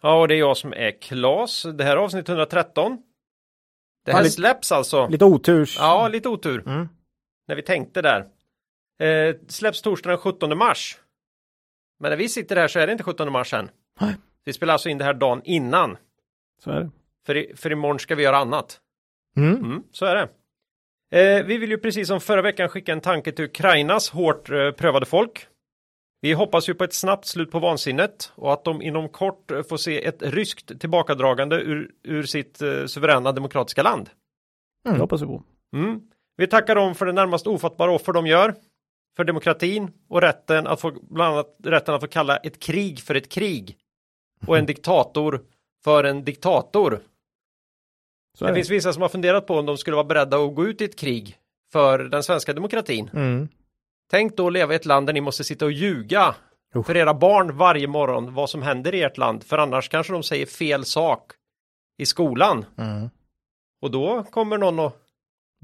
Ja, och det är jag som är Klas. Det här är avsnitt 113. Det här Ja, släpps alltså. Lite oturs. Ja, lite otur. Mm. När vi tänkte där. Eh, släpps torsdagen den 17 mars. Men när vi sitter här så är det inte 17 mars än. Nej. Vi spelar alltså in det här dagen innan. Så är det. För, i, för imorgon ska vi göra annat. Mm. Mm, så är det. Eh, vi vill ju precis som förra veckan skicka en tanke till Ukrainas hårt eh, prövade folk. Vi hoppas ju på ett snabbt slut på vansinnet och att de inom kort får se ett ryskt tillbakadragande ur, ur sitt eh, suveräna demokratiska land. Det hoppas vi på. Mm. Vi tackar dem för det närmast ofattbara offer de gör. För demokratin och rätten att få, bland annat rätten att få kalla ett krig för ett krig. Och en diktator för en diktator. Så Det det. finns vissa som har funderat på om de skulle vara beredda att gå ut i ett krig för den svenska demokratin. Mm. Tänk då att leva i ett land där ni måste sitta och ljuga Usch. för era barn varje morgon vad som händer i ert land. För annars kanske de säger fel sak i skolan. Mm. Och då kommer någon och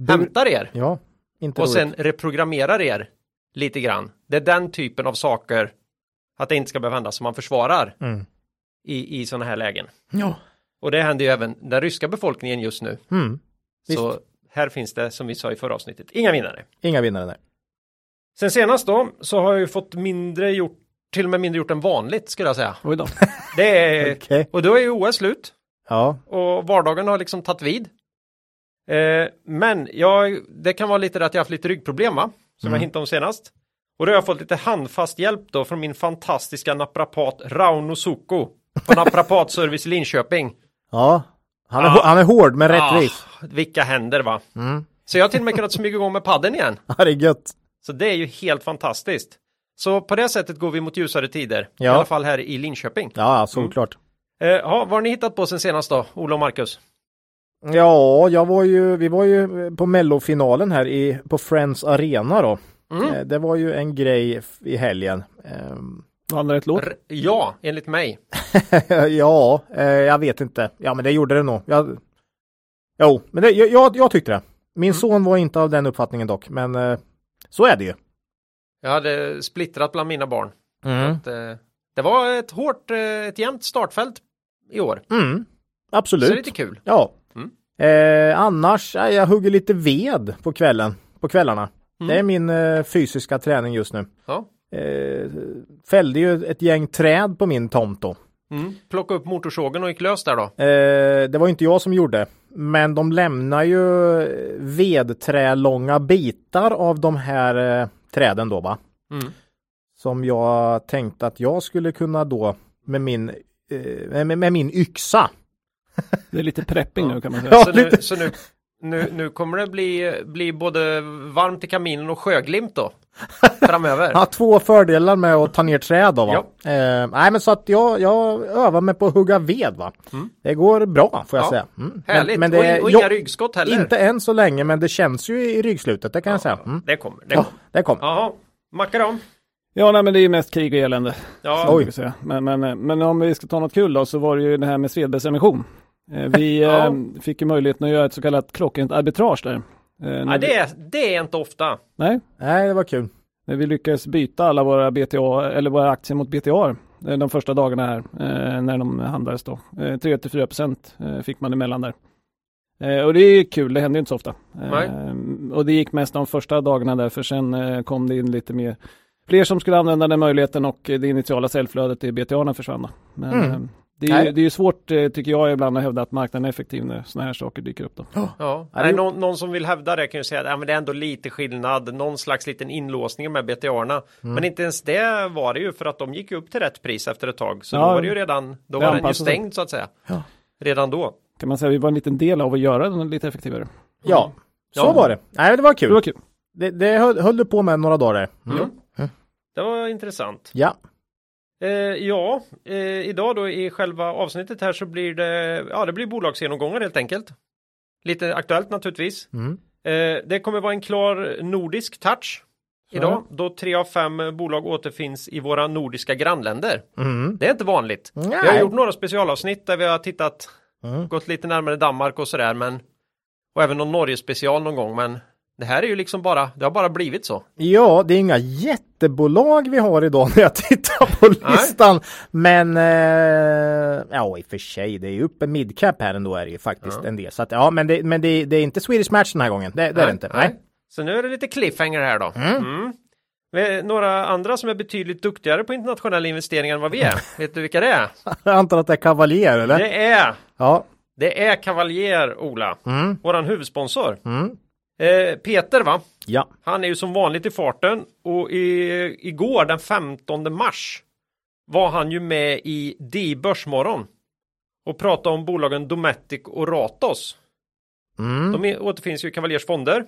hämtar er. Ja, inte och roligt. sen reprogrammerar er lite grann. Det är den typen av saker att det inte ska behöva hända som man försvarar Mm. i, i sådana här lägen. Ja. Och det händer ju även den ryska befolkningen just nu. Mm. Så här finns det, som vi sa i förra avsnittet, inga vinnare. Inga vinnare där. Sen senast då så har jag ju fått mindre gjort, till och med mindre gjort än vanligt skulle jag säga. Oj då. Det är, Okej. och då är ju OS slut Ja. och vardagen har liksom tagit vid. Eh, men jag, det kan vara lite att jag har haft lite ryggproblem va? Som Mm. jag hintade om senast. Och då har jag fått lite handfast hjälp då från min fantastiska naprapat Rauno Soko på Naprapatservice i Linköping. Ja. Han är, Ja. han är hård men rättvis. Ah, vilka händer va? Mm. Så jag har till och med kunnat smyga igång med padden igen. Ja, det är gött. Så det är ju helt fantastiskt. Så på det sättet går vi mot ljusare tider. Ja. I alla fall här i Linköping. Ja, såklart. Eh, ja, vad har ni hittat på sen senast då, Ola och Marcus? Ja, jag var ju, vi var ju på mellofinalen här i, på Friends Arena då. Mm. Eh, Det var ju en grej i helgen. Ehm, Vann rätt låt. R- ja, enligt mig. ja, eh, jag vet inte. Ja, men det gjorde det nog. Jag... Jo, men det, jag, jag, jag tyckte det. Min Mm. son var inte av den uppfattningen dock, men eh, så är det ju. Jag hade splittrat bland mina barn. Mm. Att, eh, det var ett hårt, eh, ett jämnt startfält i år. Mm. Så det är Absolut. lite kul. Ja. Mm. Eh, annars, eh, jag hugger lite ved på kvällen, på kvällarna. Mm. Det är min eh, fysiska träning just nu. Ja. Eh, fällde ju ett gäng träd på min tomt då. Mm. Plocka upp motorsågen och gick lös där då. Det var inte jag som gjorde, men de lämnar ju vedträlånga bitar av de här eh, träden då va? Mm. Som jag tänkte att jag skulle kunna då med min, eh, med, med min yxa. Det är lite prepping nu kan man säga. Ja, Så, nu, så nu, nu, nu kommer det bli, bli både varmt i kaminen och sjöglimt då. Framöver. Har två fördelar med att ta ner träd då va? Eh, nej men så att jag, jag övar mig på att hugga ved va? Mm. Det går bra får jag Ja, säga. Mm. Härligt. Men, men det och, och inga ryggskott heller. inte än så länge men det känns ju i ryggslutet det kan jag säga. Mm. Det kommer. Det Ja, kommer. det kommer. Jaha. Då? Ja, nej, men det är ju mest krig och elände. Ja. Oj. Men, men, men om vi ska ta något kul då så var det ju det här med Svedbergs emission. Eh, Vi Ja. eh, fick ju möjligheten att göra ett så kallat klockrent arbitrage där. Eh, Ja, vi- det, är, det är inte ofta. Nej, Nej det var kul. när vi lyckades byta alla våra BTA eller våra aktier mot BTA eh, de första dagarna här eh, när de handlades då. Eh, 3-4 procent fick man emellan där. Eh, och det är kul, det händer inte så ofta. Nej. Eh, och det gick mest de första dagarna där för sen eh, kom det in lite mer fler som skulle använda den möjligheten och det initiala säljflödet i BTA försvann. då. Men Mm. Det är, ju, det är ju svårt eh, tycker jag ibland att hävda att marknaden är effektiv när sådana här saker dyker upp. Då. Ja. Ja, Nej, någon, någon som vill hävda det kan ju säga att ja, men det är ändå lite skillnad, någon slags liten inlåsning med BTA-arna. Mm. Men inte ens det var det ju för att de gick upp till rätt pris efter ett tag. Så Ja, då var det ju redan, då var den ju stängd så att säga. Ja. Redan då. Kan man säga vi var en liten del av att göra den lite effektivare. Ja, så Ja. var det. Nej det var kul. Det var kul. Det, det höll, höll du på med några dagar. Mm. Det var intressant. Ja. Eh, ja, eh, idag då i själva avsnittet här så blir det, ja det blir bolagsgenomgångar helt enkelt. Lite aktuellt naturligtvis. Mm. Eh, det kommer vara en klar nordisk touch idag då tre av fem bolag återfinns i våra nordiska grannländer. Mm. Det är inte vanligt. Vi har Nej. gjort några specialavsnitt där vi har tittat, Mm. gått lite närmare Danmark och sådär men och även någon Norge special någon gång men det här är ju liksom bara, det har bara blivit så. Ja, det är inga jättebolag vi har idag när jag tittar på listan. Men eh, ja, i och för sig, det är ju uppe midcap här ändå är det ju faktiskt Ja. en del. Så att, ja, men det, men det, det är inte Swedish Match den här gången. Det, det är det inte. Nej. Så nu är det lite cliffhanger här då. Mm. Är Några andra som är betydligt duktigare på internationella investeringar än vad vi är. Vet du vilka det är? Jag antar att det är Cavalier eller? Det är, Ja. det är Cavalier, Ola. Mm. Våran huvudsponsor. Mm. Eh, Peter va? Ja. Han är ju som vanligt i farten och i, igår den 15 mars var han ju med i DI Börsmorgon och pratade om bolagen Dometic och Ratos. Mm. De är, återfinns ju i Cavaliers fonder.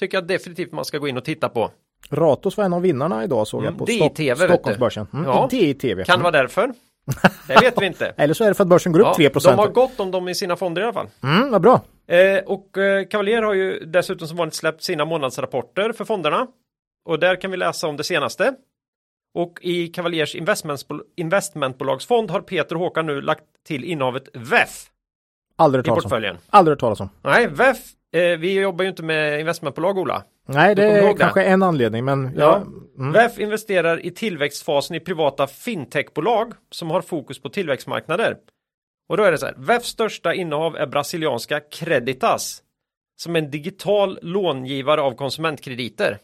Tycker jag definitivt man ska gå in och titta på. Ratos var en av vinnarna idag såg Mm, jag på det är Stock-. Stockholmsbörsen. Mm. Ja. Det är i TV. Kan det vara därför? Det vet vi inte. Eller så är det för att börsen går upp Ja, 3 de har gått om dem i sina fonder i alla fall. Mm, vad bra. Eh, och eh, Cavalier har ju dessutom som vanligt släppt sina månadsrapporter för fonderna. Och där kan vi läsa om det senaste. Och i Cavaliers investmentbol- investmentbolagsfond har Peter och Håkan nu lagt till innehavet VEF Aldrig hört talas om. Aldrig hört talas om. Nej, VEF, eh, vi jobbar ju inte med investmentbolag Ola. Nej, det är ihåg det? kanske en anledning, men Ja. ja. Mm. VEF investerar i tillväxtfasen i privata fintechbolag som har fokus på tillväxtmarknader. Och då är det så här, VEFs största innehav är brasilianska Creditas som är en digital långivare av konsumentkrediter.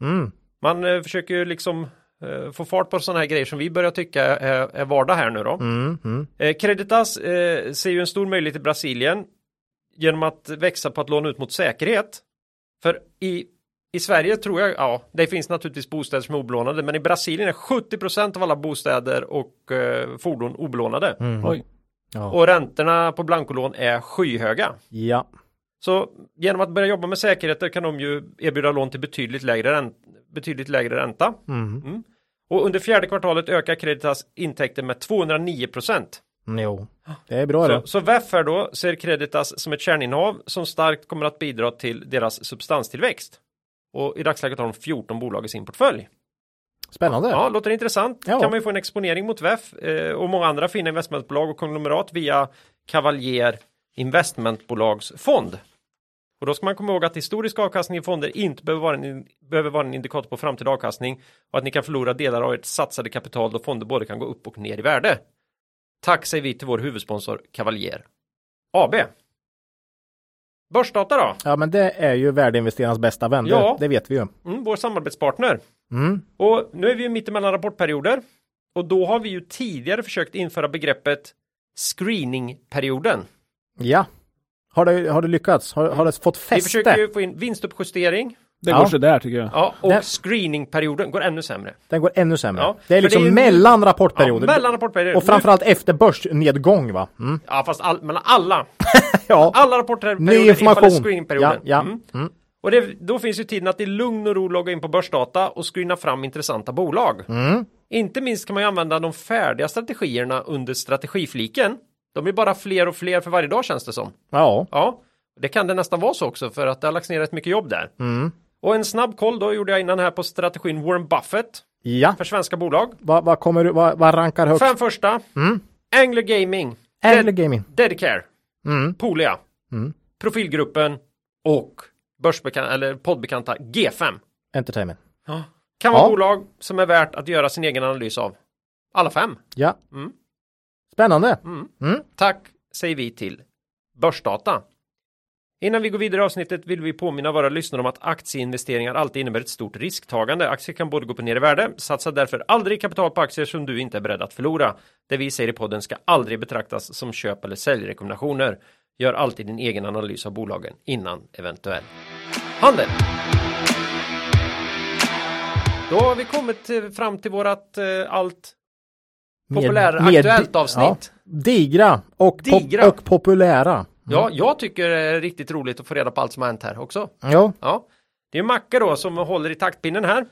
Mm. Man eh, försöker ju liksom eh, få fart på sådana här grejer som vi börjar tycka är, är vardag här nu då. Mm. Mm. Eh, Creditas eh, ser ju en stor möjlighet i Brasilien genom att växa på att låna ut mot säkerhet. För i, i Sverige tror jag, ja, det finns naturligtvis bostäder som är obelånade, men i Brasilien är 70% av alla bostäder och eh, fordon obelånade. Mm. Ja. Och räntorna på blankolån är skyhöga. ja. Så genom att börja jobba med säkerheter kan de ju erbjuda lån till betydligt lägre, ränt, betydligt lägre ränta. Mm. Och under fjärde kvartalet ökar Creditas intäkter med 209 procent. Jo, det är bra det. Så, så VEF här då ser Creditas som ett kärninnehav som starkt kommer att bidra till deras substanstillväxt. Och i dagsläget har de 14 bolag i sin portfölj. Spännande. Ja, låter intressant. Ja. Kan man ju få en exponering mot VEF eh, och många andra fina investmentbolag och konglomerat via Cavalier investmentbolagsfond. Och då ska man komma ihåg att historisk avkastning i fonder inte behöver vara, en, behöver vara en indikator på framtida avkastning och att ni kan förlora delar av ert satsade kapital då fonder både kan gå upp och ner i värde. Tack säger vi till vår huvudsponsor Cavalier AB. Börsdata då? Ja, men det är ju värdeinvesterarnas bästa vän. Ja. Det, vet vi ju. Mm, vår samarbetspartner. Mm. Och nu är vi ju mitt emellan rapportperioder. Och då har vi ju tidigare försökt införa begreppet screeningperioden. Ja. Har det, har det lyckats? Har, har det fått Vi fäste? försöker ju få in vinstuppjustering. Det Ja. går sådär tycker jag. Ja, och Det- screeningperioden går ännu sämre. Den går ännu sämre. Ja, det är liksom det är ju- mellan Ja, rapportperioder. mellan rapportperioder. och framförallt efter börsnedgång va? Mm. Nu, ja, fast all, mellan alla. Ja. Alla rapportperioder Ny information. screeningperioden. Ja, ja. Mm. Mm. Och det, då finns ju tiden att i lugn och ro logga in på börsdata och screena fram intressanta bolag. Mm. Inte minst kan man ju använda de färdiga strategierna under strategifliken. De är bara fler och fler för varje dag känns det som. ja. Ja, det kan det nästan vara så också för att det har lagts ner rätt mycket jobb där. Mm. Och en snabb koll då gjorde jag innan här på strategin Warren Buffett Ja. för svenska bolag. Vad vad kommer du, vad, vad rankar högst? Fem första. Mm. Angler Gaming. Angler Gaming. Dedicare. Mm. Polia. Mm. Profilgruppen och börsbekanta eller poddbekanta G5. Entertainment. Kan vara Ja. bolag som är värt att göra sin egen analys av. Alla fem. Ja. Mm. Spännande. Mm. Mm. Tack säger vi till Börsdata. Innan vi går vidare i avsnittet vill vi påminna våra lyssnare om att aktieinvesteringar alltid innebär ett stort risktagande. Aktier kan både gå upp och ner i värde. Satsa därför aldrig kapital på aktier som du inte är beredd att förlora. Det vi säger i podden ska aldrig betraktas som köp eller säljrekommendationer. Gör alltid din egen analys av bolagen innan eventuell handel. Då har vi kommit till- fram till vårat eh, allt Med- populära med- aktuellt avsnitt. Ja. Digra och, pop- Digra. och populära. Ja, jag tycker det är riktigt roligt att få reda på allt som har hänt här också. Ja. Ja, det är Macke då som håller i taktpinnen här.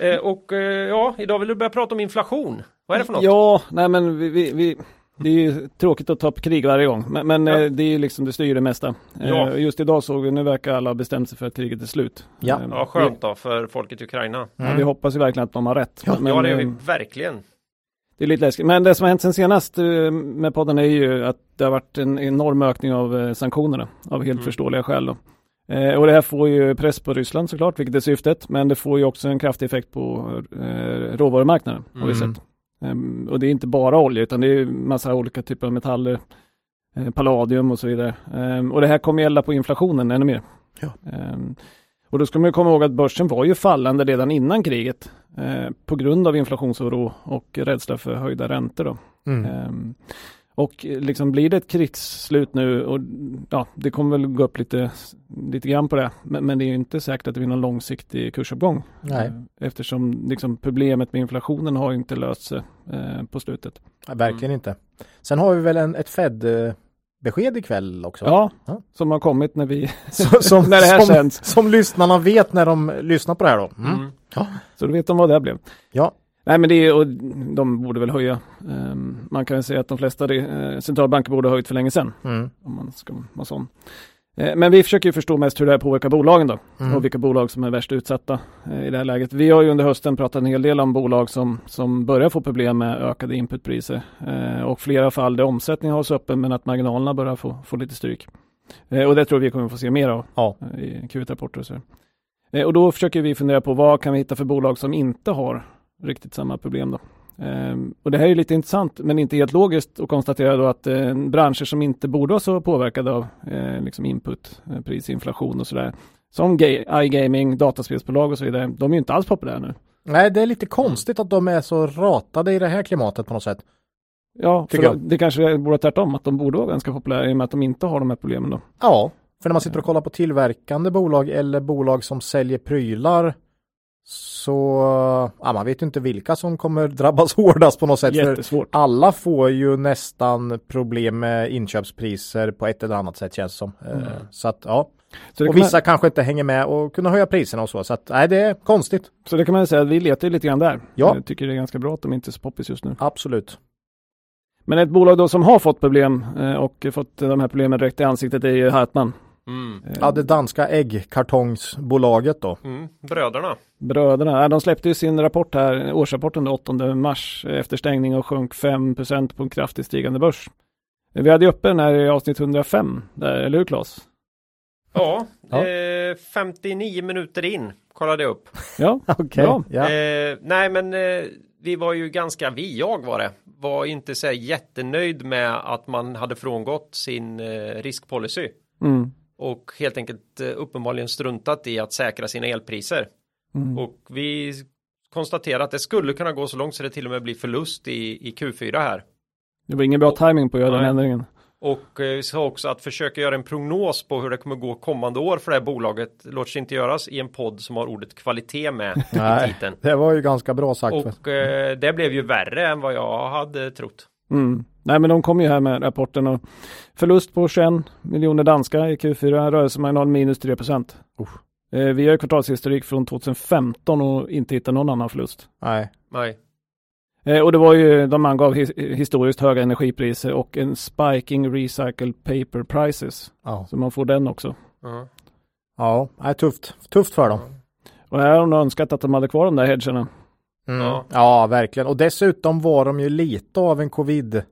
Eh, och eh, ja, idag vill du börja prata om inflation. Vad är det för något? Ja, nej men vi, vi, vi det är ju tråkigt att ta upp krig varje gång, men, men Ja. eh, det är ju liksom, det styr det mesta. Ja. Eh, Just idag såg vi, nu verkar alla ha bestämt sig för att kriget är slut. Ja. Eh, Ja, skönt då för folket i Ukraina. Vi, ja, vi hoppas ju verkligen att de har rätt. Ja, men, ja, det gör vi verkligen. Det är lite läskigt. Men det som har hänt sen senast med podden är ju att det har varit en enorm ökning av sanktionerna av helt Mm. förståeliga skäl. Då. Och det här får ju press på Ryssland såklart, vilket är syftet. Men det får ju också en kraftig effekt på råvarumarknaden har vi Mm. sett. Ehm, och det är inte bara olja utan det är massa olika typer av metaller, eh, palladium och så vidare. Ehm, och det här kommer gälla på inflationen ännu mer. Ja. Ehm, och då ska man ju komma ihåg att börsen var ju fallande redan innan kriget eh, på grund av inflationsoro och rädsla för höjda räntor. Då. Mm. Och eh, liksom blir det ett krigsslut nu och ja, det kommer väl gå upp lite, lite grann på det. Men, men det är ju inte säkert att det blir någon långsiktig kursuppgång. Nej. Eh, Eftersom liksom, problemet med inflationen har inte löst sig eh, på slutet. Ja, verkligen inte. Sen har vi väl en, ett Fed-besked ikväll också. Ja, Ja. som har kommit när vi, som, när det här som, sänds. som lyssnarna vet när de lyssnar på det här då. Mm. Mm. Så då vet de vad det här blev. Ja. Nej men det är, och de borde väl höja. Ehm, man kan säga att de flesta eh, centralbanker borde ha höjt för länge sedan. Mm. Om man ska vara sån. Eh, Men vi försöker förstå mest hur det här påverkar bolagen då. Mm. Och vilka bolag som är värst utsatta eh, i det här läget. Vi har ju under hösten pratat en hel del om bolag som, som börjar få problem med ökade inputpriser. Och flera fall där omsättningen hålls uppe men att marginalerna börjar få, få lite stryk. Och det tror vi kommer få se mer av Ja. i Q1-rapporter och så. Och då försöker vi fundera på vad kan vi hitta för bolag som inte har riktigt samma problem då. Ehm, och det här är lite intressant men inte helt logiskt att konstatera då att eh, branscher som inte borde vara så påverkade av eh, liksom input, eh, prisinflation och sådär. Som ga- iGaming, dataspelsbolag och så vidare. De är ju inte alls populära nu. Nej, det är lite konstigt att de är så ratade i det här klimatet på något sätt. Ja, för det kanske borde vara tvärtom, att de borde vara ganska populära i och med att de inte har de här problemen då. Ja, för när man sitter och kollar på tillverkande bolag eller bolag som säljer prylar så ja, man vet ju inte vilka som kommer drabbas hårdast på något sätt. För Jättesvårt. alla får ju nästan problem med inköpspriser på ett eller annat sätt känns det som. Eh, Så att ja, Så och kan man, vissa kanske inte hänger med och kunna höja priserna och så. Så att nej, det är konstigt. så det kan man säga att vi letar lite grann där. Ja. Jag tycker det är ganska bra att de inte är så poppis just nu. Absolut. Men ett bolag då som har fått problem eh, och fått de här problemen direkt i ansiktet är ju Hartman. Mm. Eh, Ja, det danska äggkartongsbolaget då. Mm. Bröderna. Bröderna, de släppte ju sin rapport här, årsrapporten den 8 mars efter stängning och sjönk 5% på en kraftigt stigande börs. Vi hade ju uppe den här i avsnitt 105, där, eller hur Claes? Ja, Ja. Eh, 59 minuter in kollade jag upp. Ja, Okej. Bra. Ja. Eh, nej men eh, vi var ju ganska, vi, jag var det, var inte så jättenöjd med att man hade frångått sin eh, riskpolicy mm. Och helt enkelt eh, uppenbarligen struntat i att säkra sina elpriser. Mm. Och vi konstaterar att det skulle kunna gå så långt så det till och med blir förlust i, i Q4 här. Det var ingen bra timing på att göra den Nej. ändringen. Och eh, vi sa också att försöka göra en prognos på hur det kommer gå kommande år för det här bolaget låter sig inte göras i en podd som har ordet kvalitet med i Nej, titeln. det var ju ganska bra sagt. Och eh, det blev ju värre än vad jag hade trott. Mm. Nej men de kom ju här med rapporten och förlust på 21 miljoner danska i Q4, rörelsemarginal minus 3 procent. Eh, vi har ju kvartalshistorik från 2015 och inte hittat någon annan förlust. Nej. Nej. Eh, och det var ju, de angav his historiskt höga energipriser och en spiking recycled paper prices. Ja. Så man får den också. Ja. Ja, nej, tufft. Tufft för dem. Och här har de önskat att de hade kvar de där hedgerna. Mm. Ja. Ja. verkligen. Och dessutom var de ju lite av en covid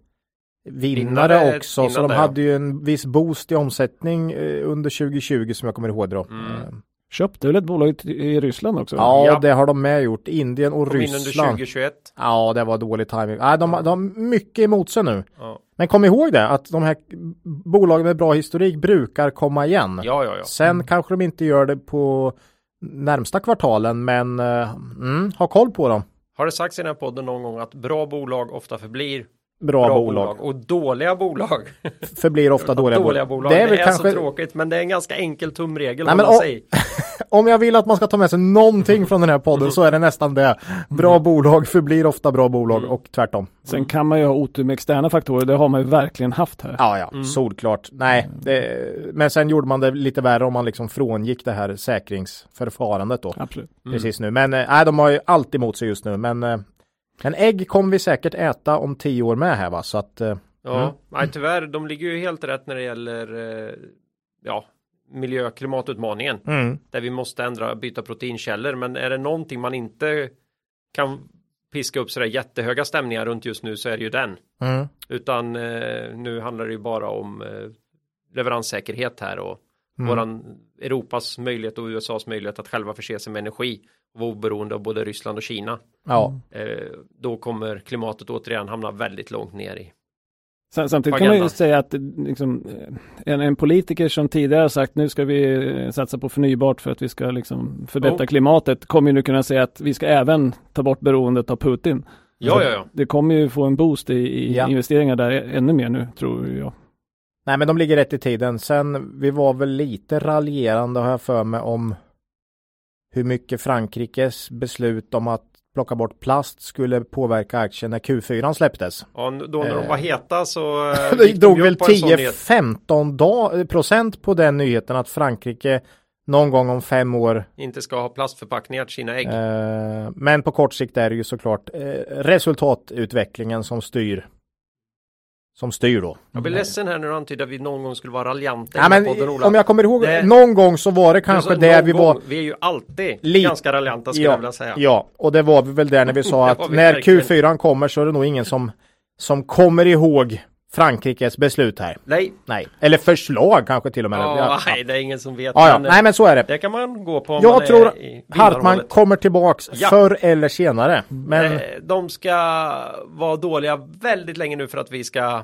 vinnare Vinnare också. så innan de det, ja. hade ju en viss boost i omsättning eh, under 2020 som jag kommer ihåg då. Mm. Eh, Köpte väl ett bolag i, Ryssland också? Ja, Ja. det har de med gjort. Indien och Kom in under Ryssland. 2021. Ja, det var dålig timing. Nej, de, de har mycket emot sig nu. Ja. Men kom ihåg det, att de här bolagen med bra historik brukar komma igen. Ja, ja, ja. Sen kanske de inte gör det på närmsta kvartalen, men eh, mm, ha koll på dem. Har det sagts i den här podden någon gång att bra bolag ofta förblir bra, bra bolag. bolag. och dåliga bolag. Förblir ofta dåliga, dåliga bolag. bolag. Det är, väl så tråkigt men det är en ganska enkel tumregel. Nej, om men man o- säger. Om jag vill att man ska ta med sig någonting från den här podden så är det nästan det. Bra bolag förblir ofta bra bolag Mm. och tvärtom. Sen kan man ju ha otur med externa faktorer. Det har man ju verkligen haft här. Ja, ja, Mm. solklart. Nej, det, men sen gjorde man det lite värre om man liksom frångick det här säkringsförfarandet då. Absolut. Precis nu. Men eh, nej, de har ju allt emot sig just nu. Men eh, en ägg kommer vi säkert äta om tio år med här va. Så att eh, Ja, Mm. nej tyvärr, de ligger ju helt rätt när det gäller eh, ja, miljö och klimatutmaningen. mm, Där vi måste ändra, byta proteinkällor. Men är det någonting man inte kan piska upp sådär jättehöga stämningar runt just nu så är det ju den. mm, Utan eh, nu handlar det ju bara om eh, leveranssäkerhet här och mm. våran Europas möjlighet och USAs möjlighet att själva förse sig med energi och vara oberoende av både Ryssland och Kina. Ja, Eh, då kommer klimatet återigen hamna väldigt långt ner i. Sam- Samtidigt kan man ju säga att liksom, eh, en, en politiker som tidigare har sagt nu ska vi eh, satsa på förnybart för att vi ska liksom förbättra Oh. klimatet kommer ju nu kunna säga att vi ska även ta bort beroendet av Putin. Ja, ja, ja. Det kommer ju få en boost i, i Ja. investeringar där ännu mer nu tror jag. nej men de ligger rätt i tiden. Sen vi var väl lite raljerande har jag för mig om hur mycket Frankrikes beslut om att plocka bort plast skulle påverka aktien när Q4 släpptes. ja då när de Eh. var heta så eh, Det de drog väl upp på en sån nyhet. 10-15 da- procent på den nyheten att Frankrike någon gång om fem år inte ska ha plastförpackningar till sina ägg. eh, men på kort sikt är det ju såklart eh, resultatutvecklingen som styr som styr då. Jag blir ledsen här när du antyder att vi någon gång skulle vara raljanta Ja, men podden, om jag kommer ihåg Det- någon gång så var det kanske det vi gång, var Vi är ju alltid Lite- ganska raljanta skulle jag vilja säga. Ja, och det var vi väl där när vi sa att när verkligen. Q4 kommer så är det nog ingen som som kommer ihåg Frankrikes beslut här. Nej, Nej, eller förslag kanske till och med. ja, Ja, nej, det är ingen som vet. ja, ja. men, nej men så är det. Det kan man gå på Jag man tror Hartman kommer tillbaks Ja. förr eller senare. Men Eh, De ska vara dåliga väldigt länge nu för att vi ska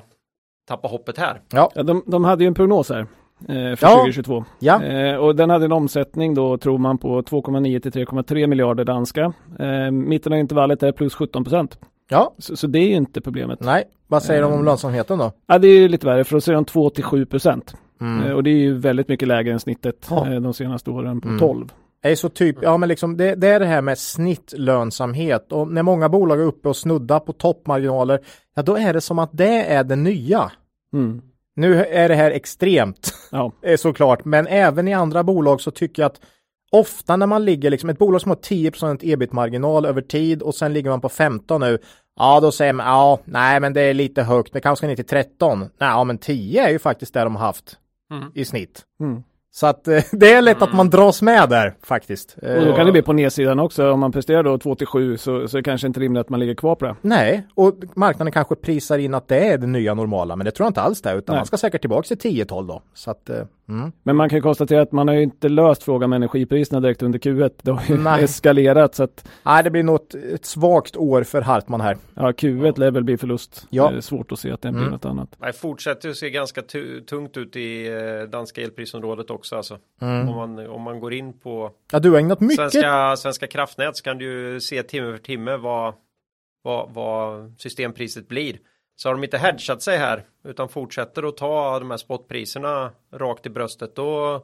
tappa hoppet här. ja, Ja, de, de hade ju en prognos här eh, för Ja. 2022. ja, Eh, och den hade en omsättning då tror man på 2,9 till 3,3 miljarder danska. Eh, mitten av intervallet är plus 17 procent. Ja, Så, så det är ju inte problemet. nej. Vad säger de om Eh. lönsamheten då? Ja, det är ju lite värre för då säger de 2 till 7 procent. Mm. Eh, och det är ju väldigt mycket lägre än snittet eh, de senaste åren på Mm. 12. Det är så typ, ja men liksom det, det är det här med snittlönsamhet och när många bolag är uppe och snuddar på toppmarginaler, ja då är det som att det är det nya. Mm. Nu är det här extremt Ja. eh, såklart, men även i andra bolag så tycker jag att ofta när man ligger liksom ett bolag som har 10% ebit-marginal över tid och sen ligger man på 15 nu, ja då säger man ja, nej men det är lite högt, det kanske ska ner till 13. Nej, ja men 10 är ju faktiskt det de har haft Mm. i snitt. Mm. Så att eh, det är lätt att man dras med där faktiskt. Och då kan det bli på nedsidan också. Om man presterar då 2 till 7 så, så är det kanske inte rimligt att man ligger kvar på det. Nej, och marknaden kanske prisar in att det är det nya normala, men det tror jag inte alls det, utan Nej. man ska säkert tillbaka till 10-12 då. Så att, eh, mm. Men man kan konstatera att man har ju inte löst frågan med energipriserna direkt under Q1. Det har ju Nej. eskalerat så att Nej, det blir nog ett, ett svagt år för Hartman här. ja, Q1 lär väl bli förlust. Ja. Det är svårt att se att det blir Mm. något annat. Det fortsätter att se ganska tu- tungt ut i eh, danska elprisområdet också alltså. Mm. Om, man, om man går in på Ja, du har ägnat mycket. svenska, svenska kraftnät så kan du ju se timme för timme vad, vad, vad systempriset blir. Så har de inte hedgat sig här utan fortsätter att ta de här spotpriserna rakt i bröstet då,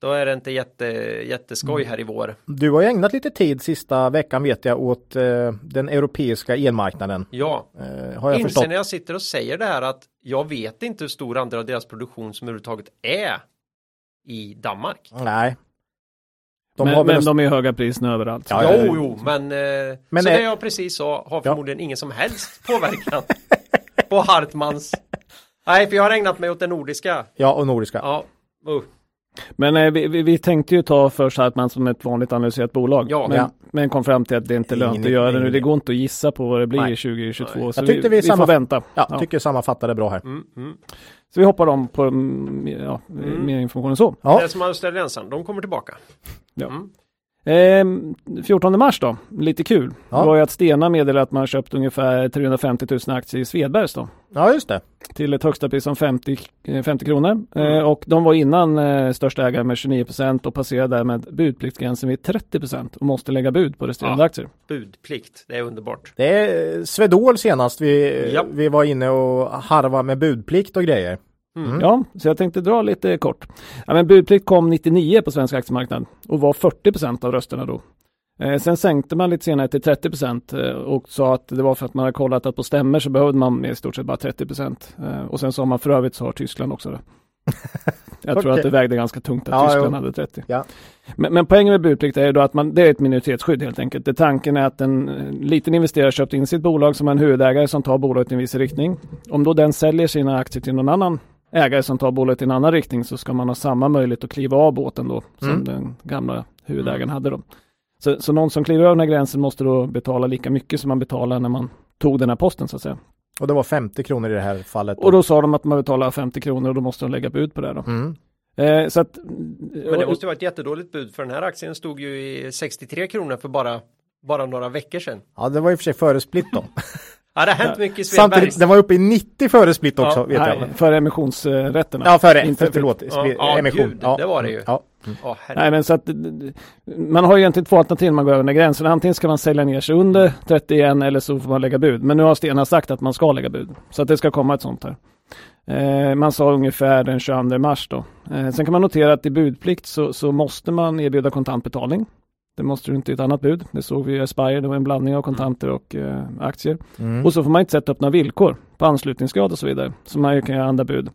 då är det inte jätte, jätteskoj här i vår. Du har ju ägnat lite tid sista veckan vet jag åt eh, den europeiska elmarknaden. Ja, Eh, har jag inser förstått. när jag sitter och säger det här att jag vet inte hur stor andel av deras produktion som överhuvudtaget är i Danmark. Nej. De men men de är höga priserna överallt. Ja, ja, Jo, jo, men, eh, Men så är- det jag precis sa har förmodligen ingen som helst påverkan på Hartmans. Nej, för jag har ägnat mig åt det nordiska. Ja, och nordiska. Ja, uh. Men eh, vi, vi, vi tänkte ju ta först Hartman som ett vanligt analyserat bolag. Ja. men, Ja. men kom fram till att det inte är lönt att göra det nu. Det går inte att gissa på vad det blir Nej. 2022. Nej. Så Jag tyckte vi, vi vi samma- får vänta. Ja, Ja. tycker sammanfattade bra här. mm, mm. Så vi hoppar om på mm, ja, Mm. mer information än så. Ja, Det är som australiensaren, de kommer tillbaka. Ja. Mm. Eh, 14 mars då, lite kul. Ja. Det var ju att Stena meddelade att man köpt ungefär 350 000 aktier i Svedbergs då. Ja, just det. Till ett högsta pris om 50, eh, 50 kronor. Eh, och de var innan eh, största ägare med 29% och passerade därmed budpliktsgränsen vid 30% och måste lägga bud på resterande Ja. aktier. Budplikt, det är underbart. Det är Swedol senast vi, Ja. vi var inne och harva med budplikt och grejer. Mm. Ja, så jag tänkte dra lite kort. Ja, men budplikt kom 99 på svensk aktiemarknad och var 40% av rösterna då. Eh, sen sänkte man lite senare till 30 eh, och sa att det var för att man hade kollat att på stämmer så behövde man i stort sett bara 30 eh, och sen sa man för övrigt så har Tyskland också det. Jag tror Okej. att det vägde ganska tungt att Ja, Tyskland jo. hade 30. Ja. Men, men poängen med budplikt är ju då att man, det är ett minoritetsskydd helt enkelt. Det tanken är att en eh, liten investerare köpt in sitt bolag som en huvudägare som tar bolaget i en viss riktning. Om då den säljer sina aktier till någon annan ägare som tar bolaget i en annan riktning så ska man ha samma möjlighet att kliva av båten då som Mm. den gamla huvudägaren hade då. Så, så någon som kliver över den här gränsen måste då betala lika mycket som man betalar när man tog den här posten så att säga. Och det var 50 kronor i det här fallet. Och då sa de att man betalar 50 kronor och då måste de lägga bud på det då. Mm. Eh, så att, Men det måste ju vara ett jättedåligt bud för den här aktien stod ju i 63 kronor för bara, bara några veckor sedan. Ja, det var i och för sig före split då. Ja, det har hänt mycket i Samtidigt, Svedbergs. den var uppe i 90 före split också, Ja, vet nej, jag. för emissionsrätterna. Ja, före. Inte För, förlåt. Ja, Split, ja, emission. gud, det var det ju. Ja. Åh, herregud. Nej men så att man har ju egentligen två alternativ när man går över den gränsen. Antingen ska man sälja ner sig under 31 eller så får man lägga bud. Men nu har Stena sagt att man ska lägga bud. Så att det ska komma ett sånt här. Eh, man sa ungefär den 22 mars då. Eh, sen kan man notera att i budplikt så, så måste man erbjuda kontantbetalning. Det måste du inte i ett annat bud. Det såg vi i Aspire. Det var en blandning av kontanter och eh, aktier. Mm. Och så får man inte sätta upp några villkor på anslutningsgrad och så vidare. Så man ju kan göra andra bud.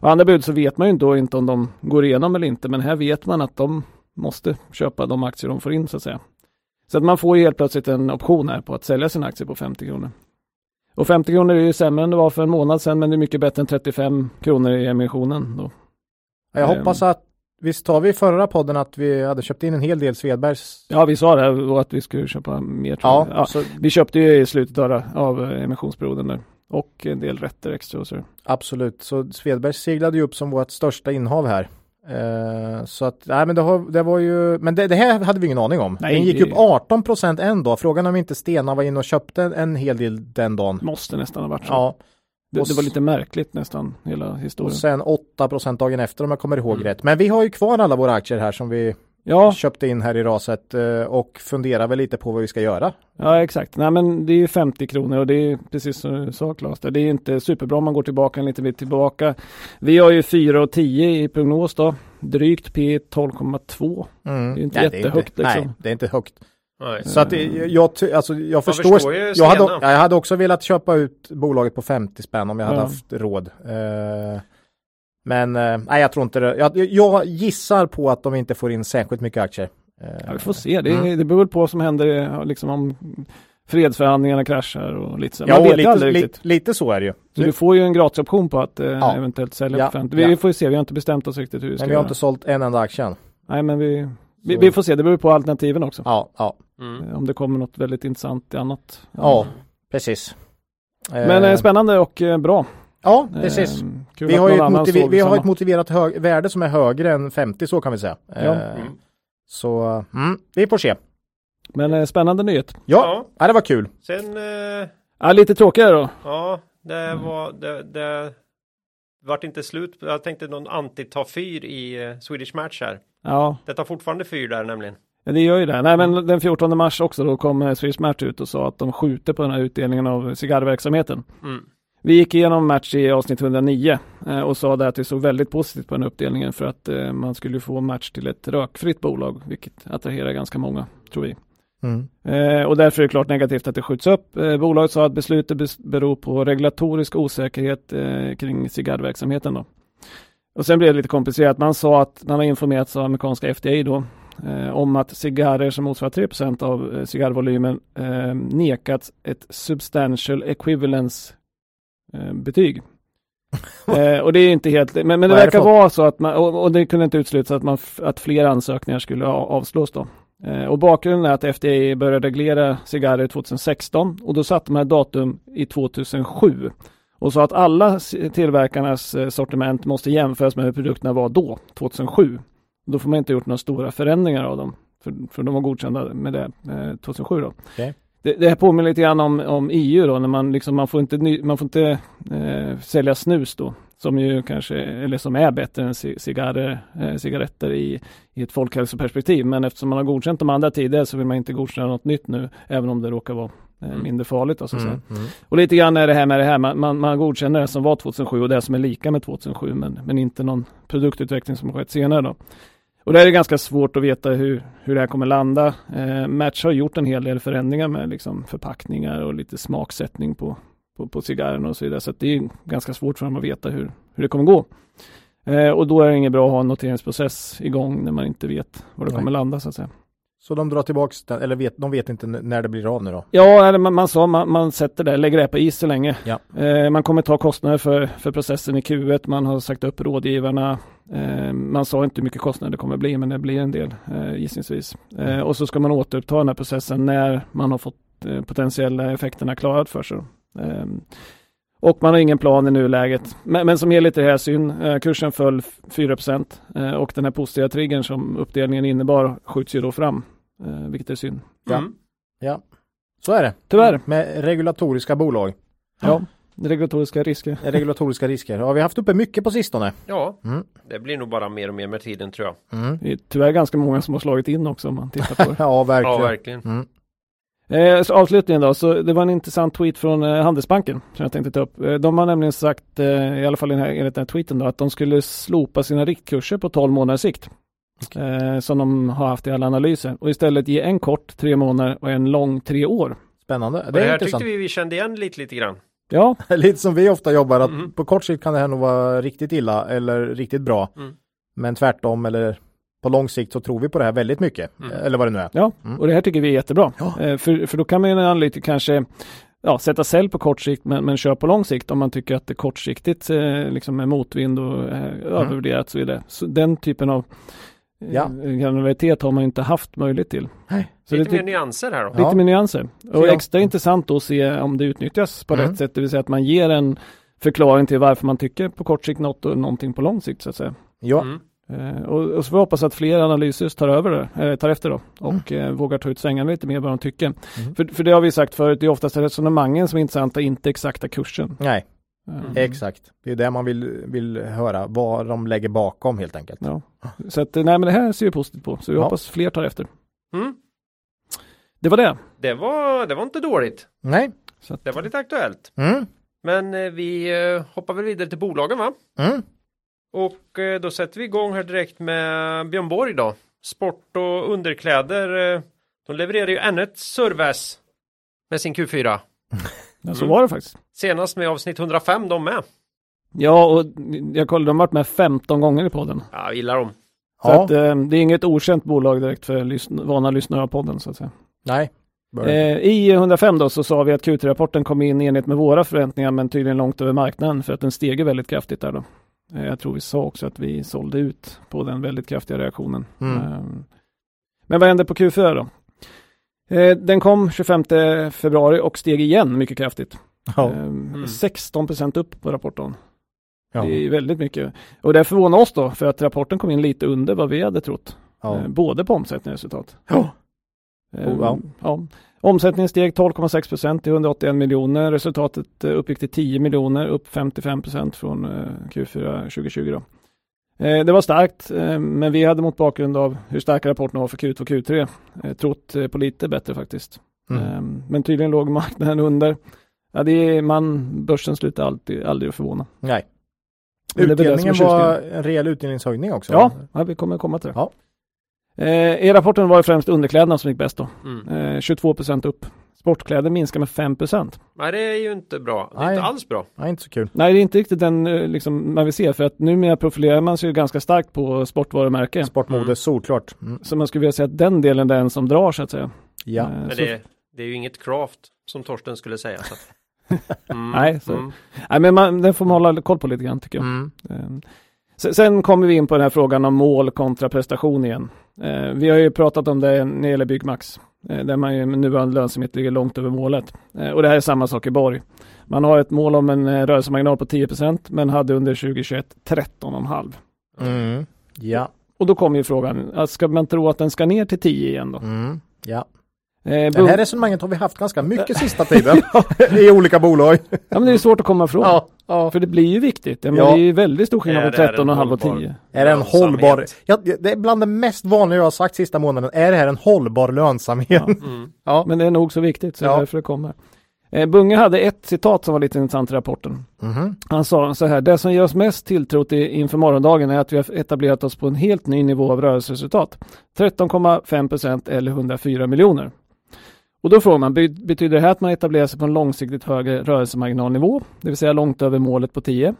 Och andra bud så vet man ju då inte om de går igenom eller inte. Men här vet man att de måste köpa de aktier de får in så att säga. Så att man får ju helt plötsligt en option här på att sälja sina aktier på 50 kronor. Och 50 kronor är ju sämre än det var för en månad sedan men det är mycket bättre än 35 kronor i emissionen. Då. Jag Ehm. hoppas att, visst tar vi i förra podden att vi hade köpt in en hel del Svedbergs? Ja vi sa det och att vi skulle köpa mer. Ja, ja. Så, Vi köpte ju i slutet av, av emissionsperioden där. Och en del rätter extra och så. absolut. Så Svedbergs seglade ju upp som vårt största innehav här. Eh, så att, nej men det, har, det var ju, men det, det här hade vi ingen aning om. Nej, den gick upp 18 procent en dag. Frågan är om inte Stena var inne och köpte en hel del den dagen. Måste nästan ha varit så. Ja, Det, Och det var lite märkligt nästan, hela och historien. sen 8 procent dagen efter om jag kommer ihåg Mm. rätt. Men vi har ju kvar alla våra aktier här som vi Ja, köpte in här i raset eh, och funderar väl lite på vad vi ska göra. ja, exakt. Nej, men det är ju 50 kronor och det är precis som du sa Claes, det är inte superbra om man går tillbaka en liten bit tillbaka. Vi har ju 4 och 10 i prognos då. Drygt P 12,2. Mm. Det är inte Nej, jättehögt, Nej, liksom. det är inte högt. Nej. Så att eh, jag, alltså, jag förstår. förstår ju jag, hade, jag hade också velat köpa ut bolaget på 50 spänn om jag hade Ja. haft råd. Eh, men eh, nej, jag tror inte det. Jag, jag gissar på att de inte får in särskilt mycket aktier. Eh, Ja, vi får se. Det, Mm. det beror på vad som händer liksom om fredsförhandlingarna kraschar och lite så. Man Ja, vet lite, aldrig lite, riktigt. lite så är det ju. Så du får ju en gratisoption på att eh, Ja. eventuellt sälja Ja, på 50. Vi ja. får ju se, vi har inte bestämt oss riktigt hur vi ska Men vi har göra. inte sålt en enda aktie än. Nej, men vi, vi, vi får se. Det beror på alternativen också. Ja, ja, Mm. Eh, Om det kommer något väldigt intressant i annat. ja, precis. Eh, Men eh, spännande och eh, bra. Ja, precis. Eh, Vi har, ett, motiver- vi har ett motiverat värde som är högre än 50 så kan vi säga. Ja. Eh, Mm. Så mm, vi får se. Men eh, spännande nyhet. Ja, Ja. det var kul. Sen, eh, Ja, lite tråkigare då. ja, det var, det, det vart inte slut. Jag tänkte någon anti-ta fyr i eh, Swedish Match här. Ja, Det tar fortfarande fyr där nämligen. Ja, det gör ju det. Nej, men den 14 mars också då kom eh, Swedish Match ut och sa att de skjuter på den här utdelningen av cigarrverksamheten. Mm. Vi gick igenom Match i avsnitt 109 eh, och sa där att vi såg väldigt positivt på den uppdelningen för att eh, man skulle få Match till ett rökfritt bolag, vilket attraherar ganska många, tror vi. Mm. Och därför är det klart negativt att det skjuts upp. Bolaget sa att beslutet bes- beror på regulatorisk osäkerhet kring cigarrverksamheten då. Och sen blev det lite komplicerat. Man sa att man har informerats av amerikanska FDA då eh, om att cigarrer som motsvarar 3% av eh, cigarrvolymen eh, nekats ett substantial equivalence eh, betyg. eh, och det är inte helt, men, men det verkar vara så att man, och, och det kunde inte uteslutas att, man, att fler ansökningar skulle avslås då. Eh, och bakgrunden är att FDA började reglera cigarrer 2016 och då satte man datum i 2007 och sa att alla tillverkarnas eh, sortiment måste jämföras med hur produkterna var då, 2007. Då får man inte gjort några stora förändringar av dem För, för de var godkända med det eh, 2007 då. Okej. Det, det här påminner lite grann om, om EU då, när man liksom, man får inte, ny, man får inte eh, sälja snus då. Som ju kanske, eller som är bättre än ci- cigarrer, eh, cigaretter i, i ett folkhälsoperspektiv. Men eftersom man har godkänt de andra tidigare så vill man inte godkänna något nytt nu, även om det råkar vara eh, mindre farligt. Då, så. Mm. Mm. Och lite grann är det här med det här, man, man, man godkänner det som var 2007 och det som är lika med 2007 men, men inte någon produktutveckling som har skett senare då. Och det är ganska svårt att veta hur, hur det här kommer landa. Eh, Match har gjort en hel del förändringar med liksom förpackningar och lite smaksättning på, på, på cigarrerna och så vidare. Så det är ganska svårt för dem att veta hur, hur det kommer gå. Eh, och då är det inget bra att ha en noteringsprocess igång när man inte vet var det Nej. kommer landa så att säga. Så de drar tillbaks den, eller vet, de vet inte när det blir av nu då? Ja, eller man, man sa man, man sätter det, lägger det på is så länge. Ja. Eh, man kommer ta kostnader för, för processen i Q1, man har sagt upp rådgivarna. Eh, man sa inte hur mycket kostnader det kommer bli, men det blir en del eh, gissningsvis. Eh, och så ska man återuppta den här processen när man har fått eh, potentiella effekterna klarat för sig. Eh, och man har ingen plan i nuläget. Men, men som ger lite hänsyn, eh, kursen föll f- 4 eh, och den här positiva triggern som uppdelningen innebar skjuts ju då fram, eh, vilket är synd. Ja. Mm. Ja, så är det. Tyvärr. Med regulatoriska bolag. Ja, regulatoriska risker. Regulatoriska risker. Ja, vi har haft uppe mycket på sistone. Ja, Mm. det blir nog bara mer och mer med tiden tror jag. Mm. Det är tyvärr ganska många som har slagit in också om man tittar på det. Ja, verkligen. Ja, verkligen. Mm. eh, så avslutningen då, så det var en intressant tweet från eh, Handelsbanken som jag tänkte ta upp. Eh, de har nämligen sagt, eh, i alla fall i den här, enligt den här tweeten då, att de skulle slopa sina riktkurser på 12 månaders sikt. Eh, som de har haft i alla analyser och istället ge en kort tre månader och en lång tre år. Spännande. Det, Det det är här intressant. tyckte vi vi kände igen lite, lite grann. Ja, Lite som vi ofta jobbar, att Mm. på kort sikt kan det här nog vara riktigt illa eller riktigt bra. Mm. Men tvärtom eller på lång sikt så tror vi på det här väldigt mycket. Mm. Eller vad det nu är. Ja, Mm. och det här tycker vi är jättebra. Ja. Eh, för, för då kan man ju analytiker kanske ja, sätta sälj på kort sikt men, men köra på lång sikt om man tycker att det kortsiktigt eh, liksom är motvind och eh, övervärderat och så vidare. Så den typen av Ja. granularitet har man inte haft möjlighet till. Nej. Så lite det mer nyanser här då. Ja. lite mer nyanser. Och Ja. extra intressant då att se om det utnyttjas på Mm. rätt sätt, det vill säga att man ger en förklaring till varför man tycker på kort sikt något och någonting på lång sikt så att säga. Ja, Mm. Eh, och, och så får vi hoppas att fler analyser tar över det, eh, tar efter då och Mm. eh, vågar ta ut svängarna lite mer vad de tycker. För, för det har vi sagt förut, det är oftast resonemangen som är intressanta, inte exakta kursen. nej, Eh, Mm. exakt. Det är det man vill, vill höra, vad de lägger bakom helt enkelt. Ja. Så att, nej men det här ser vi positivt på, så vi Ja. hoppas fler tar efter. Mm. Det var det. Det, var, det var inte dåligt. Nej. Så att, Det var lite aktuellt. Mm. Men eh, vi eh, hoppar väl vidare till bolagen va? Mm. Och eh, då sätter vi igång här direkt med Björn Borg då. Sport och underkläder. De levererar ju ännu ett service med sin Q4. ja, så Mm. var det faktiskt. Senast med avsnitt 105 de med. Ja, och jag kollade, de har varit med 15 gånger i podden. Ja, jag gillar dem. Så Ja, att, eh, det är inget okänt bolag direkt för lysn- vana lyssnare av podden så att säga. nej. Eh, I 105 då så sa vi att Q3-rapporten kom in i enlighet med våra förväntningar men tydligen långt över marknaden för att den steg väldigt kraftigt där då. Eh, jag tror vi sa också att vi sålde ut på den väldigt kraftiga reaktionen. Mm. Eh, men vad hände på Q4 då? Eh, den kom 25 februari och steg igen mycket kraftigt. Ja. Eh, 16 procent upp på rapporten. Ja. Det är väldigt mycket. Och det förvånar oss då för att rapporten kom in lite under vad vi hade trott. Ja. Eh, både på omsättning och resultat. Ja. Oh, ja. Omsättningen steg 12,6 procent till 181 miljoner. Resultatet uppgick till 10 miljoner, upp 55 procent från eh, Q4 2020. Då. Eh, Det var starkt, eh, men vi hade mot bakgrund av hur starka rapporterna var för Q2 och Q3 eh, trott eh, på lite bättre faktiskt. Mm. Eh, Men tydligen låg marknaden under. Ja, det är, man, börsen slutar alltid, aldrig att förvåna. Nej. Utdelningen var en rejäl utdelningshöjning också. Ja, ja, vi kommer komma till det. Ja. Eh, I rapporten var det främst underkläderna som gick bäst då. Mm. Eh, 22 procent upp. Sportkläder minskar med 5 procent. Nej, det är ju inte bra. Det är Nej. inte alls bra. Nej, inte så kul. Nej, det är inte riktigt den eh, liksom, man vill se för att numera profilerar man sig ju ganska starkt på sportvarumärken. Sportmode, Mm. solklart. Mm. Så man skulle vilja säga att den delen är den som drar så att säga. Ja. Eh, Men det, det är ju inget craft som Torsten skulle säga. Så. Mm. Nej, så- Mm. nej, men man, den får man hålla koll på lite grann tycker jag. Mm. Eh, Sen, sen kommer vi in på den här frågan om mål kontra prestation igen. Eh, vi har ju pratat om det när det gäller Byggmax, där man ju med nuvarande lönsamhet ligger långt över målet. Eh, och det här är samma sak i Borg. Man har ett mål om en eh, rörelsemarginal på 10% men hade under 2021 13,5. Mm. Ja. Och då kommer ju frågan, ska man tro att den ska ner till 10 igen då? Mm. Ja. Eh, Det här resonemanget har vi haft ganska mycket sista tiden i olika bolag. ja men det är svårt att komma ifrån. Ja, ja. För det blir ju viktigt. Ja. Det är ju väldigt stor skillnad på det här en 13,5 och hållbar- 10. Är det en hållbar, ja, det är bland det mest vanliga jag har sagt sista månaden, är det här en hållbar lönsamhet? Ja. Mm. Ja. Men det är nog så viktigt, så det är därför det kommer. Eh, Bunge hade ett citat som var lite intressant i rapporten. Mhm. Han sa så här, det som ger oss mest tilltro till inför morgondagen är att vi har etablerat oss på en helt ny nivå av rörelseresultat. 13,5 procent eller 104 miljoner. Och då frågar man, be- betyder det här att man etablerar sig på en långsiktigt högre rörelsemarginalnivå, det vill säga långt över målet på 10?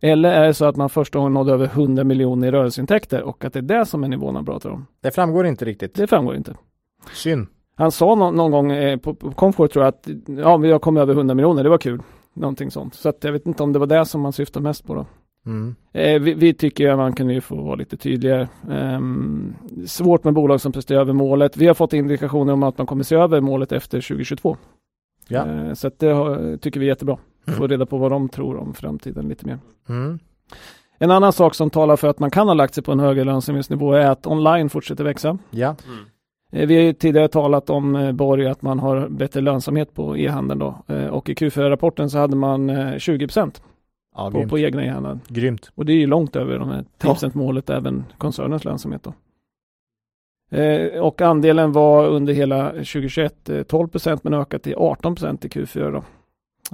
Eller är det så att man första gången nådde över 100 miljoner i rörelseintäkter och att det är det som är nivån man pratar om? Det framgår inte riktigt. Det framgår inte. Synd. Han sa nå- någon gång eh, på, på Comfort tror jag att ja, vi har kommit över 100 miljoner, det var kul. Någonting sånt. Så att jag vet inte om det var det som man syftar mest på då. Mm. Eh, vi, vi tycker att man kan ju få vara lite tydligare. Ehm, svårt med bolag som presterar över målet. Vi har fått indikationer om att man kommer se över målet efter 2022. Ja. Eh, så att det har, tycker vi är jättebra. Mm. Få reda på vad de tror om framtiden lite mer. Mm. En annan sak som talar för att man kan ha lagt sig på en högre lönsamhetsnivå är att online fortsätter växa. Ja. Mm. Eh, Vi har ju tidigare talat om eh, Borg att man har bättre lönsamhet på e-handeln då. Eh, Och i Q4-rapporten så hade man eh, 20% Ja, på, på egna e-handeln. grymt. Och det är ju långt över de här 10% målet även koncernens lönsamhet då. Eh, och andelen var under hela 2021 eh, 12% men ökat till 18% i Q4 då.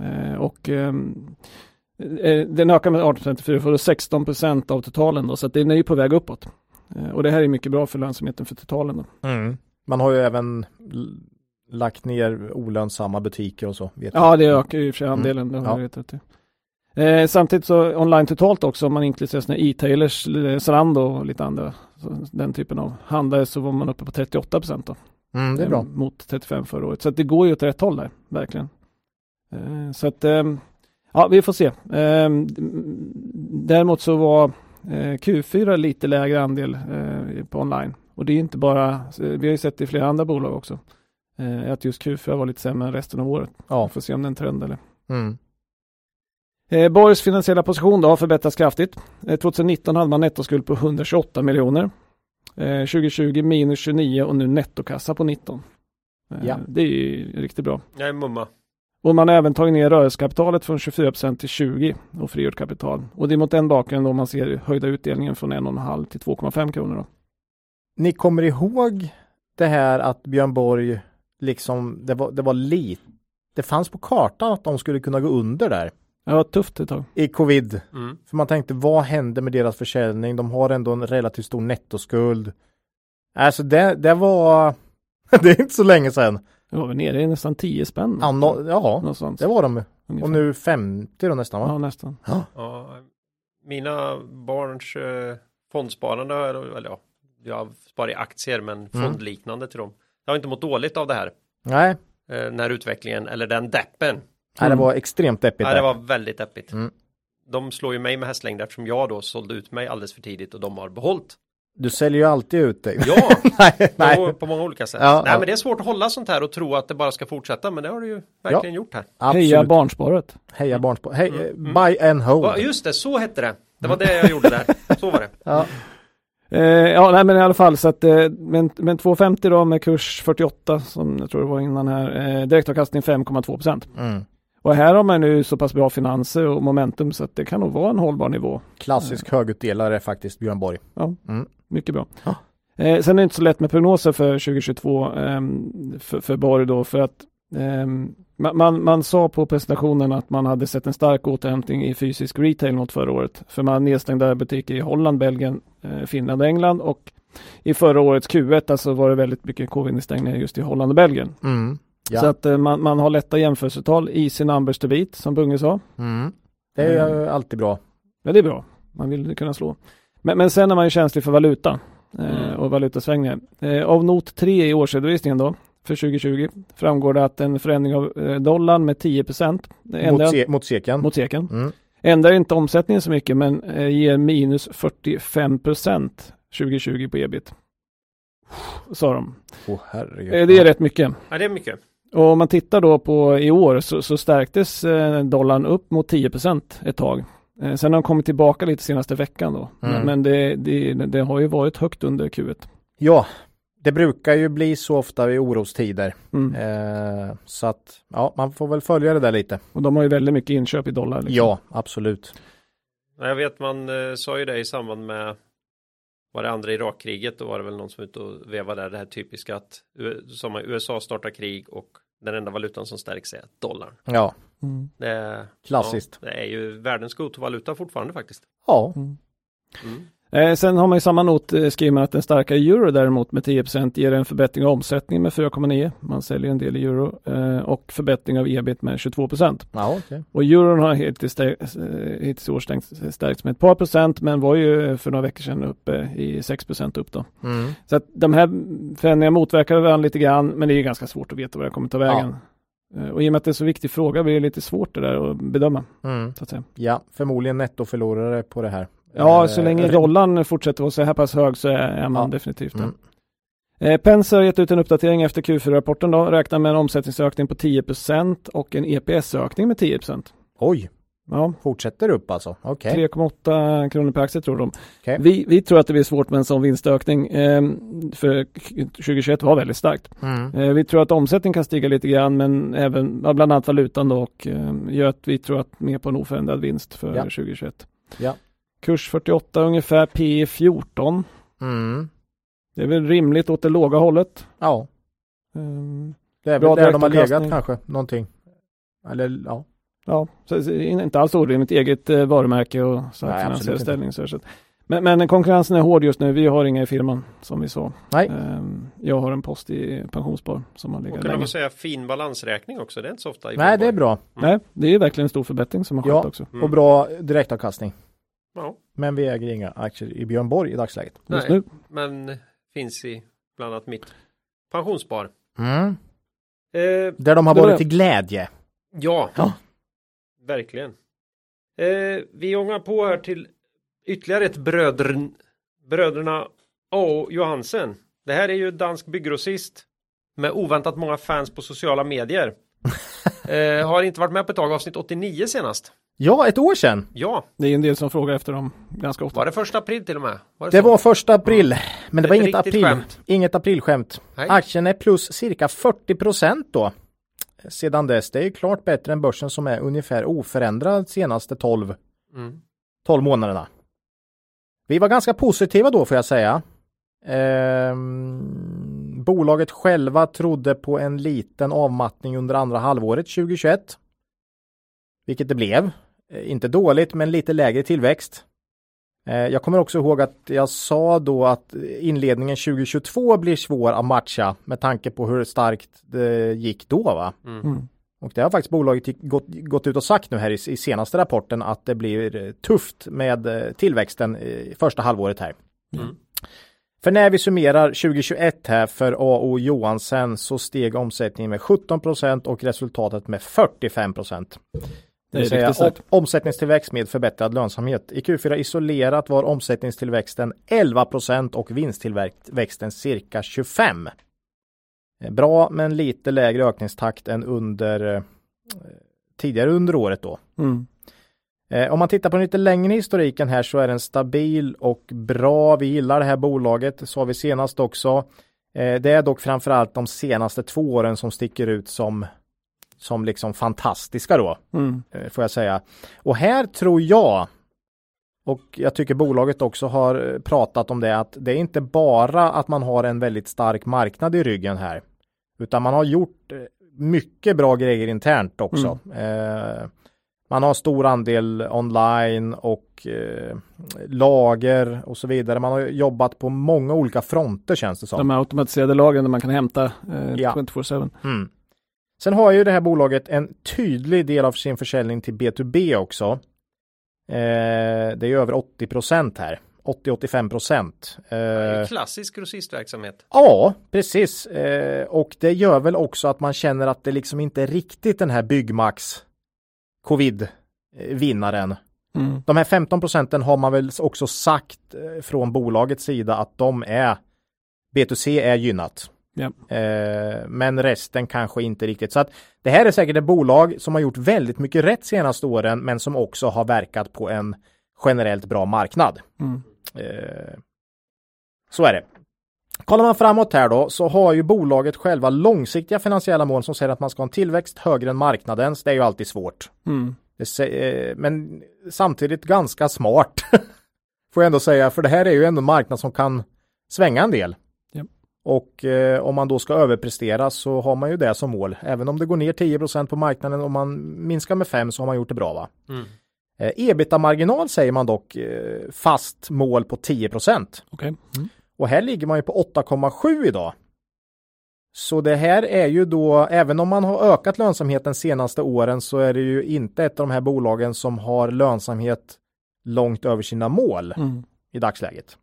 Eh, och ehm, eh, den ökar med 18% till 4 för 16% av totalen då så den är ju på väg uppåt. Eh, och det här är mycket bra för lönsamheten för totalen då. Mm. Man har ju även lagt ner olönsamma butiker och så. Ja, det ökar ju i och för sig andelen. Det har Ja. i. Eh, samtidigt så online totalt också, om man inkluderar sina e-tailers, eh, Zalando och lite andra, den typen av handlare, så var man uppe på 38 procent då. Mm, det är bra. Eh, mot 35 förra året. Så det går ju åt rätt håll där, verkligen. Eh, så att, eh, ja, vi får se. Eh, däremot så var eh, Q4 lite lägre andel eh, på online. Och det är inte bara, vi har ju sett det i flera andra bolag också, att just Q4 var lite sämre än resten av året. Ja. Får se om det är en trend eller Mm. Eh, Borgs finansiella position då har förbättrats kraftigt. Eh, 2019 hade man nettoskuld på 128 miljoner. Eh, 2020 minus 29 och nu nettokassa på 19. Eh, Ja. Det är ju riktigt bra. Jag är mumma. Och man har även tagit ner rörelsekapitalet från 24 till 20 och frigjort kapital. Och det är mot den bakgrunden då man ser höjda utdelningen från 1,5 till 2,5 kronor. Då. Ni kommer ihåg det här att Björn Borg liksom, det var, det var lite, det fanns på kartan att de skulle kunna gå under där Det var tufft ett tag. i covid. Mm. För man tänkte, vad händer med deras försäljning? De har ändå en relativt stor nettoskuld. Alltså det, det var, det är inte så länge sedan. Det var väl nere i nästan 10 spänn. Ja, nå- ja Någonstans. det var de. ungefär. Och nu 50 då nästan va? Ja, nästan. Ja, mina barns eh, fondsparande, eller ja, jag sparar i aktier men fondliknande till dem. Jag har inte mått dåligt av det här. Nej, Eh, den här utvecklingen, eller den deppen. Nej det var extremt deppigt. Nej, det var väldigt deppigt. Mm. De slår ju mig med hästlängd eftersom jag då sålde ut mig alldeles för tidigt och de har behållit. Du säljer ju alltid ut dig. Ja, nej, på, nej. på många olika sätt. Ja, Nej, ja. men det är svårt att hålla sånt här och tro att det bara ska fortsätta, men det har du ju verkligen gjort här. Absolut. Heja barnsparet. Heja barnspår. Hej, Mm, eh, mm. buy and hold. Ja, just det, så hette det. Det var det jag gjorde där. Så var det. Ja. Eh, ja, nej, men i alla fall så att eh, men, men 2,50 då med kurs 48 som jag tror det var innan här. Eh, direktavkastning 5,2 procent. Mm. Och här har man nu så pass bra finanser och momentum så att det kan nog vara en hållbar nivå. Klassisk högutdelare faktiskt, Björn Borg. Mycket bra. Ja. Eh, sen är det inte så lätt med prognoser för 2022 ehm, för, för Borg då för att ehm, man, man, man sa på presentationen att man hade sett en stark återhämtning i fysisk retail mot förra året. För man hade nedstängda butiker i Holland, Belgien, eh, Finland och England och i förra årets Q1 alltså var det väldigt mycket covid-nedstängningar just i Holland och Belgien. Mm. Ja. Så att eh, man, man har lätta jämförelsetal, easy numbers to beat som Bunge sa. Mm. Det är ju alltid bra. Ja, det är bra. Man vill kunna slå. Men, men sen är man ju känslig för valuta eh, Mm. och valutasvängningar. Eh, av not 3 i årsredovisningen då för 2020 framgår det att en förändring av eh, dollarn med 10 procent Mot, se, mot seken. mot seken. Mm. Ändrar inte omsättningen så mycket men eh, ger minus 45 procent 2020 på ebit. Sa de. Åh herregud. Eh, det är rätt mycket. Ja, det är mycket. Och om man tittar då på i år så, så stärktes eh, dollarn upp mot 10 procent ett tag. Eh, sen har de kommit tillbaka lite senaste veckan då. Mm. Men, men det, det, det har ju varit högt under Q1. Ja, det brukar ju bli så ofta vid orostider. Mm. Eh, så att ja, man får väl följa det där lite. Och de har ju väldigt mycket inköp i dollar. Liksom. Ja, absolut. Jag vet man eh, sa ju det i samband med var det andra Irakkriget då var det väl någon som var ute och vevade där det här typiska att som USA startar krig och den enda valutan som stärks är dollarn. Ja, Mm. Det är, Klassiskt. Ja, det är ju världens go-to-valuta fortfarande faktiskt. ja. Mm. Eh, sen har man i samma not eh, skriver man att en starkare euro däremot med 10% ger en förbättring av omsättningen med 4,9. Man säljer en del i euro eh, och förbättring av ebit med 22 ja okej. Och euron har hittills, eh, hittills i år stärkts med ett par procent men var ju för några veckor sedan uppe i 6 upp då. Mm. Så att de här förändringarna motverkar varandra lite grann men det är ganska svårt att veta vad det kommer ta vägen. Eh, Och i och med att det är så viktig fråga blir det lite svårt det där att bedöma. Mm. Så att säga. Ja, förmodligen nettoförlorare på det här. Ja, så länge dollarn fortsätter vara så här pass hög så är, man Ja. definitivt det. Mm. Eh, Pence har gett ut en uppdatering efter Q4-rapporten då, räknar med en omsättningsökning på 10% och en EPS-ökning med 10% Oj, Ja, fortsätter upp alltså. Okej. 3,8 kronor per aktie tror de. Okej. Vi, vi tror att det blir svårt med en sån vinstökning eh, för 2021 var väldigt starkt. Mm. Eh, vi tror att omsättningen kan stiga lite grann men även bland annat valutan då och eh, gör att vi tror att mer på en oförändrad vinst för Ja. 2021. Ja. Kurs 48 ungefär, P 14. Mm. Det är väl rimligt åt det låga hållet. Ja, Ehm, det är Bra väl där de har legat kanske. Någonting. Eller ja. ja, så det är inte alls orimligt eget eh, varumärke och så Nej, här absolut finansiell inte. ställning. Så, Men, men konkurrensen är hård just nu. Vi har inga i firman som vi sa. Nej. Ehm, jag har en post i pensionsspar som har Och legat kan länge. väl säga fin balansräkning också. Det är inte så ofta. i Nej, det är bra. Nej, det är verkligen en stor förbättring som har skett Ja. också. Mm. Och bra direktavkastning. Ja, Men vi äger inga aktier i Björn Borg i dagsläget. Just Nej. nu. men finns i bland annat mitt pensionsspar. Mm. Eh, Där de har varit till glädje. ja, Ja. verkligen. Eh, vi ångar på här till ytterligare ett bröder, bröderna A. Johansen. Det här är ju dansk bygggrossist med oväntat många fans på sociala medier. eh, har inte varit med på ett tag, avsnitt 89 senast. Ja, ett år sedan. Ja, Det är en del som frågar efter dem ganska ofta. var det första april till och med? Var Det så? var första april. Men det var Ett inget april. skämt. Inget aprilskämt. Nej. Aktien är plus cirka 40 procent då. Sedan dess. Det är ju klart bättre än börsen som är ungefär oförändrad senaste 12, Mm. 12 månaderna. Vi var ganska positiva då får jag säga. Ehm, bolaget själva trodde på en liten avmattning under andra halvåret 2021. Vilket det blev. Eh, Inte dåligt men lite lägre tillväxt. Eh, Jag kommer också ihåg att jag sa då att inledningen 2022 blir svår att matcha med tanke på hur starkt det gick då. Va? Mm. Och det har faktiskt bolaget gått, gått ut och sagt nu här i, i senaste rapporten att det blir eh, tufft med tillväxten i första halvåret här. Mm. För när vi summerar 2021 här för AO Johansen så steg omsättningen med 17% och resultatet med 45 det vill säga om- omsättningstillväxt med förbättrad lönsamhet. I Q4 isolerat var omsättningstillväxten 11% och vinsttillväxten cirka 25. Eh, Bra men lite lägre ökningstakt än under eh, tidigare under året då. Mm. Eh, om man tittar på den lite längre historiken här så är den stabil och bra. Vi gillar det här bolaget, sa vi senast också. Det är dock framförallt de senaste två åren som sticker ut som, som liksom fantastiska då, Mm. eh, får jag säga. Och här tror jag, och jag tycker bolaget också har eh, pratat om det, att det är inte bara att man har en väldigt stark marknad i ryggen här, utan man har gjort eh, mycket bra grejer internt också. Eh, man har stor andel online och eh, lager och så vidare. Man har jobbat på många olika fronter känns det som. De här automatiserade lagren där man kan hämta eh, Ja. 24-7. Mm. Sen har ju det här bolaget en tydlig del av sin försäljning till B2B också. Eh, det är över 80 procent här. 80-85 procent. Det är Eh, ju klassisk grossistverksamhet. ja, precis. Eh, och det gör väl också att man känner att det liksom inte är riktigt den här Byggmax covid-vinnaren. Mm. De här 15 procenten har man väl också sagt eh, från bolagets sida att de är B2C är gynnat. Ja. Eh, men resten kanske inte riktigt. Så att det här är säkert ett bolag som har gjort väldigt mycket rätt senaste åren, men som också har verkat på en generellt bra marknad. Mm. Eh, så är det. Kollar man framåt här då så har ju bolaget själva långsiktiga finansiella mål som säger att man ska ha en tillväxt högre än marknadens. Det är ju alltid svårt. Mm. Det, men samtidigt ganska smart. Får jag ändå säga, för det här är ju ändå en marknad som kan svänga en del. Och eh, om man då ska överprestera så har man ju det som mål. Även om det går ner 10% på marknaden och man minskar med 5 så har man gjort det bra va. Mm. Eh, Ebita-marginal säger man dock eh, fast mål på 10 Okay. Mm. Och här ligger man ju på 8,7 idag. Så det här är ju då, även om man har ökat lönsamheten senaste åren så är det ju inte ett av de här bolagen som har lönsamhet långt över sina mål mm. i dagsläget.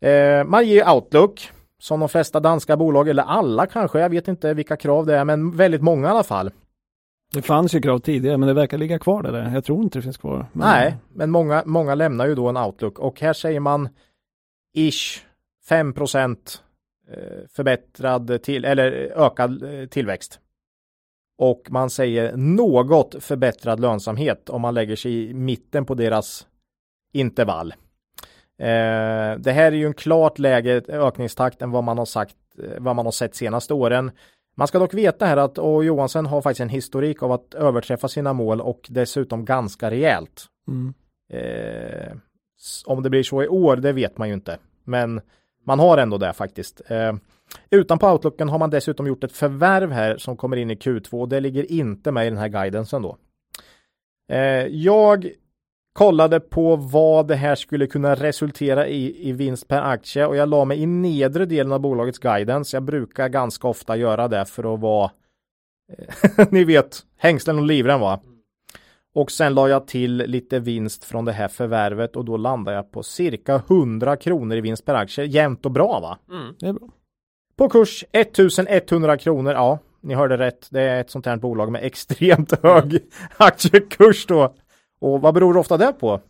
Eh, man ger Outlook som de flesta danska bolag, eller alla kanske, jag vet inte vilka krav det är, men väldigt många i alla fall. Det fanns ju krav tidigare, men det verkar ligga kvar det där. Jag tror inte det finns kvar. Men... Nej, men många, många lämnar ju då en Outlook och här säger man ish 5 eh, förbättrad till, eller ökad eh, tillväxt. Och man säger något förbättrad lönsamhet om man lägger sig i mitten på deras intervall. Eh, det här är ju en klart lägre ökningstakt än vad man har sagt, vad man har sett senaste åren. Man ska dock veta här att O. Johansson har faktiskt en historik av att överträffa sina mål och dessutom ganska rejält. Mm. Eh, om det blir så i år, det vet man ju inte. Men man har ändå det faktiskt. Eh, utanpå outlooken har man dessutom gjort ett förvärv här som kommer in i Q2 och det ligger inte med i den här guidensen då. Eh, jag kollade på vad det här skulle kunna resultera i, i vinst per aktie och jag la mig i nedre delen av bolagets guidance. Jag brukar ganska ofta göra det för att vara eh, ni vet hängslen och livrem va. Och sen la jag till lite vinst från det här förvärvet och då landade jag på cirka 100 kronor i vinst per aktie. Jämnt och bra va? Mm, det är bra. På kurs 1100 kronor. Ja, ni hörde rätt. Det är ett sånt här bolag med extremt hög aktiekurs då. Och vad beror ofta det på?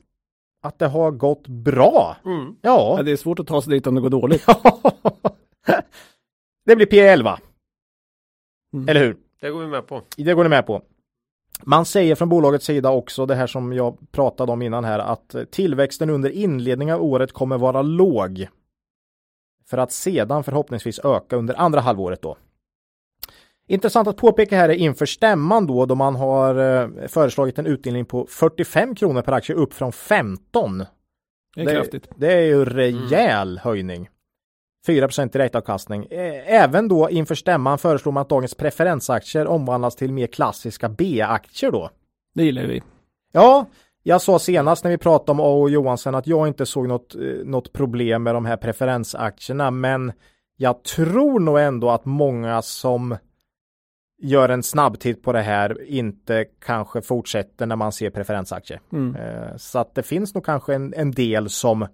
Att det har gått bra. Mm. Ja. ja. Det är svårt att ta sig dit om det går dåligt. det blir P11. Mm. Eller hur? Det går vi med på. Det går ni med på. Man säger från bolagets sida också det här som jag pratade om innan här att tillväxten under inledningen av året kommer vara låg. För att sedan förhoppningsvis öka under andra halvåret då. Intressant att påpeka här är inför stämman då, då man har eh, föreslagit en utdelning på 45 kronor per aktie upp från 15. Det är det, kraftigt. Det är ju rejäl mm. höjning. 4% direktavkastning. Även då inför stämman föreslår man att dagens preferensaktier omvandlas till mer klassiska B-aktier då. Det gillar vi. Ja, jag sa senast när vi pratade om A.O. Johansson att jag inte såg något, eh, något problem med de här preferensaktierna, men jag tror nog ändå att många som gör en snabbtitt på det här inte kanske fortsätter när man ser preferensaktier. Mm. Eh, så att det finns nog kanske en, en del som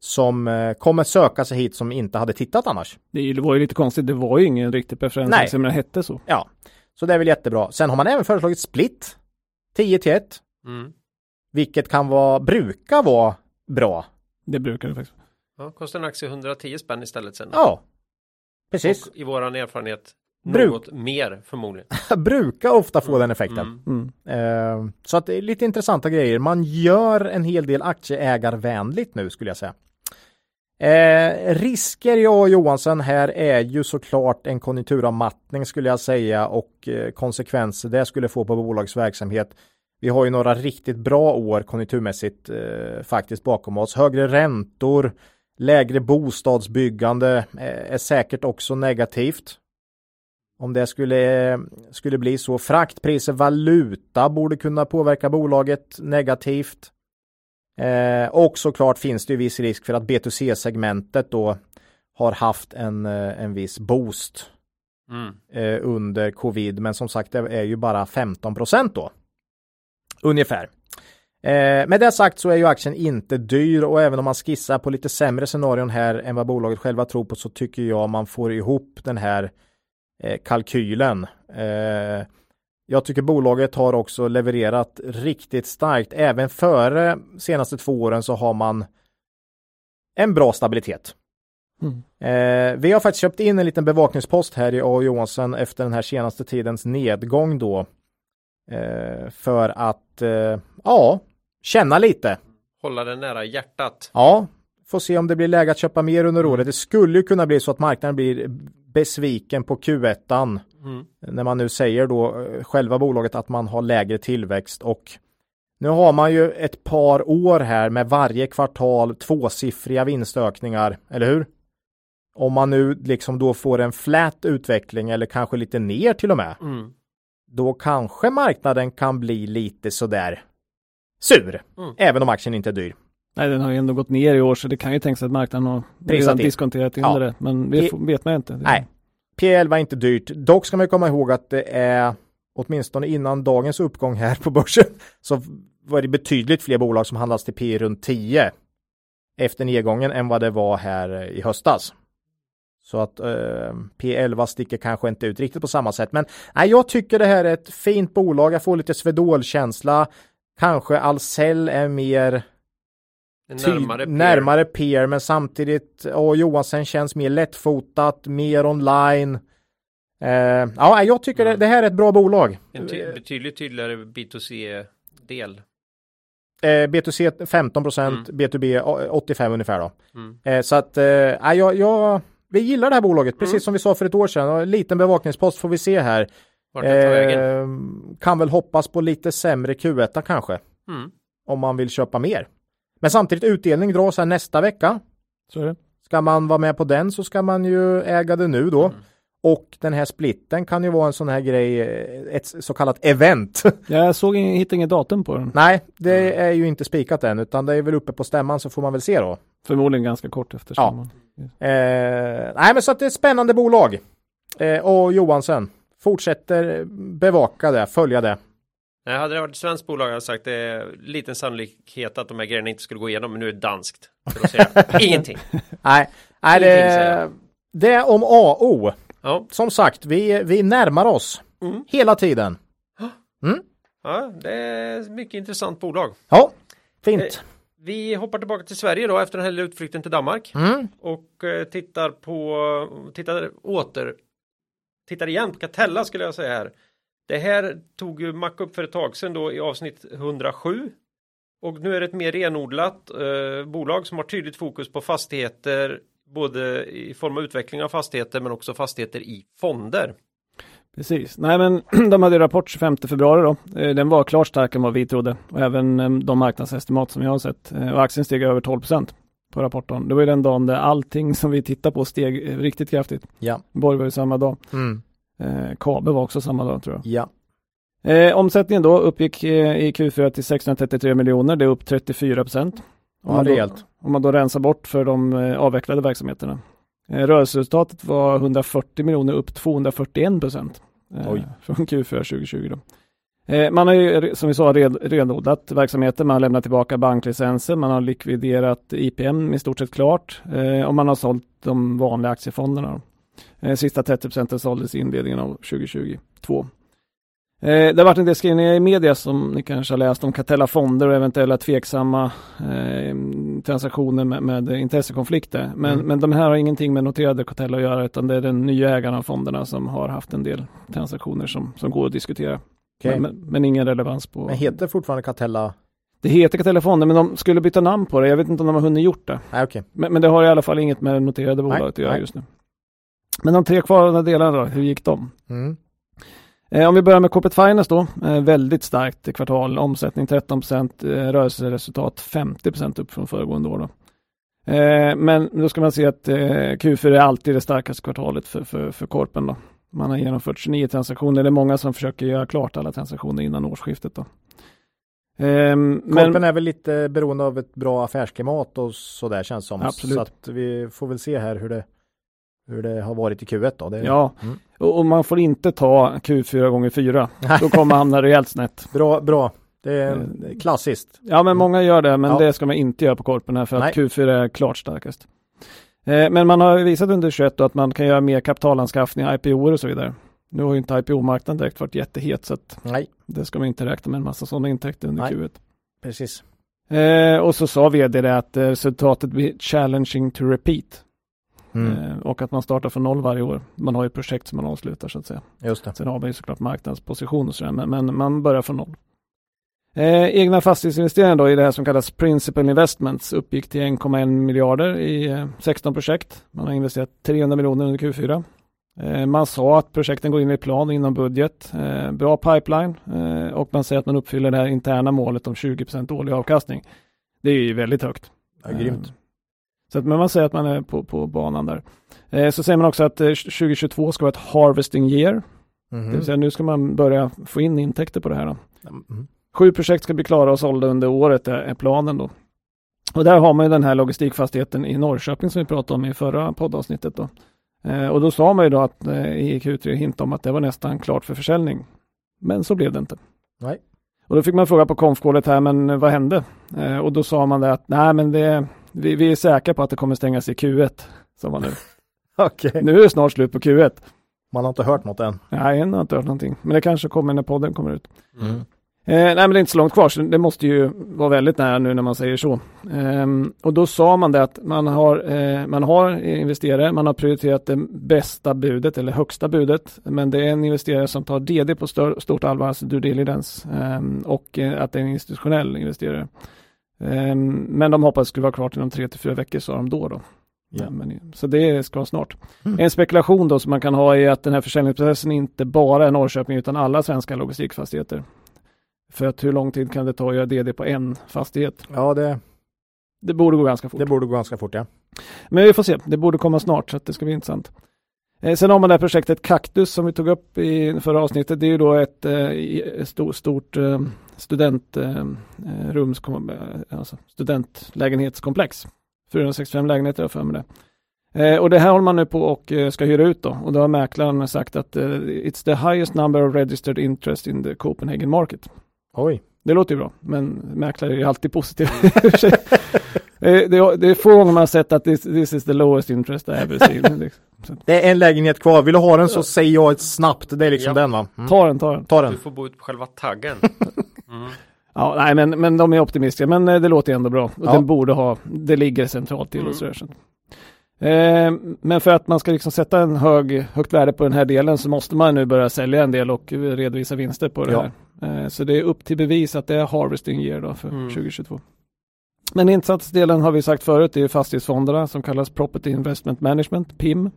som eh, kommer söka sig hit som inte hade tittat annars. Det var ju lite konstigt, det var ju ingen riktig preferens, men det hette så. Ja, så det är väl jättebra. Sen har man även föreslagit split 10 till 1. Mm. Vilket kan vara, brukar vara bra. Det brukar det faktiskt. Ja, kostar en aktie 110 spänn istället sen. Ja, precis. Och i våran erfarenhet något Bruk mer förmodligen. brukar ofta få mm. den effekten. Mm. Mm. Uh, så att det är lite intressanta grejer. Man gör en hel del aktieägarvänligt nu skulle jag säga. Eh, risker jag och Johansson här är ju såklart en konjunkturavmattning skulle jag säga och eh, konsekvenser det skulle få på bolagets verksamhet. Vi har ju några riktigt bra år konjunkturmässigt eh, faktiskt bakom oss. Högre räntor, lägre bostadsbyggande eh, är säkert också negativt. Om det skulle, skulle bli så. Fraktpriser, valuta borde kunna påverka bolaget negativt. Eh, och såklart finns det ju viss risk för att B2C-segmentet då har haft en, eh, en viss boost mm. eh, under covid. Men som sagt, det är ju bara 15 procent då. Ungefär. Eh, med det sagt så är ju aktien inte dyr och även om man skissar på lite sämre scenarion här än vad bolaget själva tror på så tycker jag man får ihop den här kalkylen. Eh, jag tycker bolaget har också levererat riktigt starkt. Även före senaste två åren så har man en bra stabilitet. Mm. Eh, vi har faktiskt köpt in en liten bevakningspost här i A. Johansson efter den här senaste tidens nedgång då. Eh, för att, eh, ja, känna lite. Hålla den nära hjärtat. Ja, får se om det blir läge att köpa mer under året. Det skulle ju kunna bli så att marknaden blir besviken på Q1. Mm. När man nu säger då eh, själva bolaget att man har lägre tillväxt och nu har man ju ett par år här med varje kvartal tvåsiffriga vinstökningar, eller hur? Om man nu liksom då får en flat utveckling eller kanske lite ner till och med. Mm. Då kanske marknaden kan bli lite sådär sur, mm. även om aktien inte är dyr. Nej, den har ju ändå gått ner i år så det kan ju tänkas att marknaden har redan diskonterat in ja. det. Men det vet man inte. Nej, P11 är inte dyrt. Dock ska man komma ihåg att det är åtminstone innan dagens uppgång här på börsen så var det betydligt fler bolag som handlas till P runt 10 efter nedgången än vad det var här i höstas. Så att eh, P11 sticker kanske inte ut riktigt på samma sätt. Men nej, jag tycker det här är ett fint bolag. Jag får lite Swedol-känsla. Kanske Ahlsell är mer Närmare, närmare peer men samtidigt och Johansson känns mer lättfotat, mer online. Eh, ja, jag tycker mm. det, det, här är ett bra bolag. En ty betydligt tydligare B2C-del. Eh, B2C 15 procent, mm. B2B 85 ungefär då. Mm. Eh, så att, eh, jag, jag, vi gillar det här bolaget, precis mm. som vi sa för ett år sedan. Och en liten bevakningspost får vi se här. Eh, kan väl hoppas på lite sämre Q1 kanske. Mm. Om man vill köpa mer. Men samtidigt utdelning dras här nästa vecka. Så är det. Ska man vara med på den så ska man ju äga det nu då. Mm. Och den här splitten kan ju vara en sån här grej, ett så kallat event. Jag såg, hittade inget datum på den. Nej, det är ju inte spikat än, utan det är väl uppe på stämman så får man väl se då. Förmodligen ganska kort efter stämman. Ja. Eh, nej, men så att det är ett spännande bolag. Eh, och Johansen fortsätter bevaka det, följa det. Nej, hade det varit ett svenskt bolag hade jag sagt det är liten sannolikhet att de här grejerna inte skulle gå igenom, men nu är det danskt. Ingenting. Nej, nej det, det är om AO. Ja. Som sagt, vi, vi närmar oss mm. hela tiden. Mm. Ja, det är mycket intressant bolag. Ja, fint. Eh, vi hoppar tillbaka till Sverige då efter den här utflykten till Danmark mm. och eh, tittar på, tittar åter, tittar igen på Catella skulle jag säga här. Det här tog ju Mac upp för ett tag sedan då i avsnitt 107. Och nu är det ett mer renodlat eh, bolag som har tydligt fokus på fastigheter både i form av utveckling av fastigheter men också fastigheter i fonder. Precis. Nej men de hade rapport 25 februari då. Eh, den var klart starkare än vad vi trodde och även eh, de marknadsestimat som jag har sett. Eh, och aktien steg över 12% på rapporten. Det var ju den dagen där allting som vi tittar på steg riktigt kraftigt. Ja. Borg var ju samma dag. Mm. Eh, Kabe var också samma dag tror jag. Ja. Eh, omsättningen då uppgick eh, i Q4 till 633 miljoner, det är upp 34 procent. Ja, rejält. Om man då rensar bort för de eh, avvecklade verksamheterna. Eh, rörelseresultatet var 140 miljoner upp 241 procent eh, från Q4 2020. Då. Eh, man har ju som vi sa renodlat verksamheten, man har lämnat tillbaka banklicenser, man har likviderat IPM i stort sett klart eh, och man har sålt de vanliga aktiefonderna. Eh, sista 30 procenten såldes i inledningen av 2022. Eh, det har varit en del skrivningar i media som ni kanske har läst om Catella Fonder och eventuella tveksamma eh, transaktioner med, med intressekonflikter. Men, mm. men de här har ingenting med noterade Catella att göra utan det är den nya ägaren av fonderna som har haft en del transaktioner som, som går att diskutera. Okay. Men, men, ingen relevans på... Men heter fortfarande Catella? Det heter Catella Fonder men de skulle byta namn på det. Jag vet inte om de har hunnit gjort det. Nej, okay. men, men det har i alla fall inget med noterade bolaget nej, att göra nej. just nu. Men de tre kvarvarande delarna då, hur gick de? Mm. Eh, om vi börjar med Corporate Finance då, eh, väldigt starkt kvartal, omsättning 13 procent, eh, rörelseresultat 50 procent upp från föregående år. Då. Men då ska man se att eh, Q4 är alltid det starkaste kvartalet för, för, för Corpen. Då. Man har genomfört 29 transaktioner, det är många som försöker göra klart alla transaktioner innan årsskiftet. Då. Ehm, Korpen men, är väl lite beroende av ett bra affärsklimat och sådär känns som. Absolut. Så att vi får väl se här hur det hur det har varit i Q1 då. Det, ja, mm. och man får inte ta Q4 gånger 4. Då kommer man hamna rejält snett. Bra, bra. Det är eh, klassiskt. Ja, men många gör det, men ja. det ska man inte göra på korpen här för Nej. att Q4 är klart starkast. Eh, men man har visat under 21 att man kan göra mer kapitalanskaffning, IPO och så vidare. Nu har ju inte IPO-marknaden direkt varit jättehet så att Nej. det ska man inte räkna med en massa sådana intäkter under Nej. Q1. Precis. Eh, och så sa vd det att resultatet blir challenging to repeat. Mm. Eh, och att man startar från noll varje år. Man har ju projekt som man avslutar så att säga. Just det. Sen har man ju såklart marknadsposition och sådär, men, men man börjar från noll. Eh, egna fastighetsinvesteringar då i det här som kallas Principal Investments uppgick till 1,1 miljarder i eh, 16 projekt. Man har investerat 300 miljoner under Q4. Eh, man sa att projekten går in i plan inom budget, eh, bra pipeline eh, och man säger att man uppfyller det här interna målet om 20 årlig avkastning. Det är ju väldigt högt. Ja, grymt. Så att, men man säger att man är på, på banan där. Eh, så säger man också att eh, 2022 ska vara ett harvesting year. Mhm. Det vill säga nu ska man börja få in intäkter på det här. Då. Mm. Sju projekt ska bli klara och sålda under året är, är planen då. Och där har man ju den här logistikfastigheten i Norrköping som vi pratade om i förra poddavsnittet då. Eh, och då sa man ju då att eh, i Q3 hint om att det var nästan klart för försäljning. Men så blev det inte. Nej. Och då fick man fråga på konfkålet här, men vad hände? Eh, och då sa man det att nej, men det, vi, vi är säkra på att det kommer stängas i Q1. Sa man nu. Okej. nu är det snart slut på Q1. Man har inte hört något än. Nej, än har inte hört någonting. Men det kanske kommer när podden kommer ut. Mm. Eh, nej men det är inte så långt kvar, så det måste ju vara väldigt nära nu när man säger så. Ehm, och då sa man det att man har, eh, man har investerare, man har prioriterat det bästa budet eller högsta budet. Men det är en investerare som tar DD på stort allvar, alltså due diligence. ehm, och eh, att det är en institutionell investerare. Ehm, men de hoppas det skulle vara klart inom tre till fyra veckor sa de då. då. Ja. Men, så det ska snart. Mm. En spekulation då som man kan ha är att den här försäljningsprocessen inte bara är Norrköping utan alla svenska logistikfastigheter. För att hur lång tid kan det ta att göra DD på en fastighet? Ja, det, Det borde gå ganska fort. det borde gå ganska fort ja. Men vi får se, det borde komma snart så att det ska bli intressant. Eh, sen har man det här projektet Kaktus som vi tog upp i förra avsnittet. Det är ju då ett eh, stort, stort eh, studentrums, eh, kom- eh, alltså studentlägenhetskomplex. 465 lägenheter har jag för mig det. Eh, och det här håller man nu på och eh, ska hyra ut då. Och då har mäklaren sagt att eh, it's the highest number of registered interest in the Copenhagen market. Oj. Det låter ju bra, men mäklare är ju alltid positiva. Eh, det, är- det är få gånger man har sett att this, this is the lowest interest I ever seen. Liksom. Det är en lägenhet kvar. Vill du ha den så säger jag ett snabbt. Det är liksom Ja. den va? Mm. Ta den, ta den. Ta Du den. får bo ut på själva taggen. Mm. Ja, nej, men, men de är optimistiska, men eh, det låter ändå bra. Och Ja. Den borde ha, det ligger centralt till Mm. och sådär. Så. Eh, men för att man ska liksom sätta en hög, högt värde på den här delen så måste man nu börja sälja en del och redovisa vinster på det Ja. här. Eh, så det är upp till bevis att det är harvesting year då för Mm. 2022. Men insatsdelen har vi sagt förut, det är fastighetsfonderna som kallas Property Investment Management, PIM.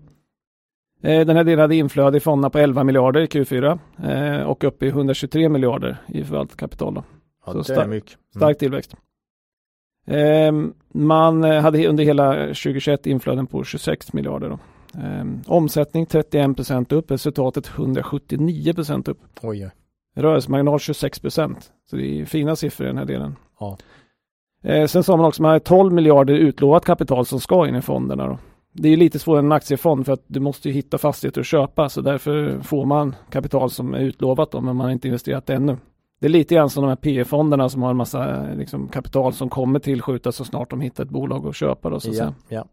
Eh, Den här delen hade inflöde i fonderna på 11 miljarder i Q4 eh, och upp i 123 miljarder i förvaltat kapital. Ja, Så mycket. Mm. Stark tillväxt. Ehm, man hade under hela 2021 inflöden på 26 miljarder. Då. Ehm, omsättning 31 procent upp, resultatet 179 procent upp. Oj. Rörelsemarginal 26 procent. Så det är fina siffror i den här delen. Ja. Eh, sen sa man också att man har 12 miljarder utlovat kapital som ska in i fonderna. Då. Det är lite svårare än en aktiefond för att du måste ju hitta fastigheter att köpa så därför får man kapital som är utlovat då, men man har inte investerat ännu. Det är lite grann som de här PE-fonderna som har en massa eh, liksom, kapital som kommer tillskjutas så snart de hittar ett bolag att köpa. Då, så Ja, ja.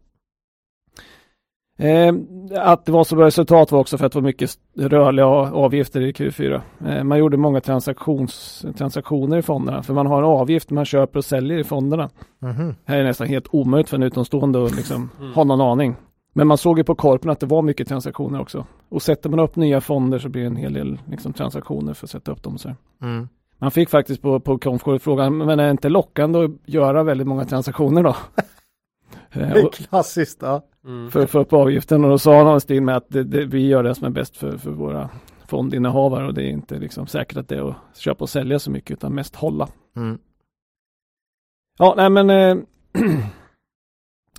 Eh, att det var så bra resultat var också för att det var mycket rörliga avgifter i Q4. Eh, man gjorde många transaktions, transaktioner i fonderna för man har en avgift man köper och säljer i fonderna. Mhm. Här är det nästan helt omöjligt för en utomstående att liksom Mm. ha någon aning. Men man såg ju på korpen att det var mycket transaktioner också. Och sätter man upp nya fonder så blir det en hel del liksom, transaktioner för att sätta upp dem. Så. Mm. Man fick faktiskt på, på konfkåret frågan, men är det inte lockande att göra väldigt många transaktioner då? Eh, Det är klassiskt. Ja. Mm. för att få upp avgiften och då sa han stil med att det, det, vi gör det som är bäst för, för våra fondinnehavare och det är inte liksom säkert att det är att köpa och sälja så mycket utan mest hålla. Mm. Ja, nej men eh,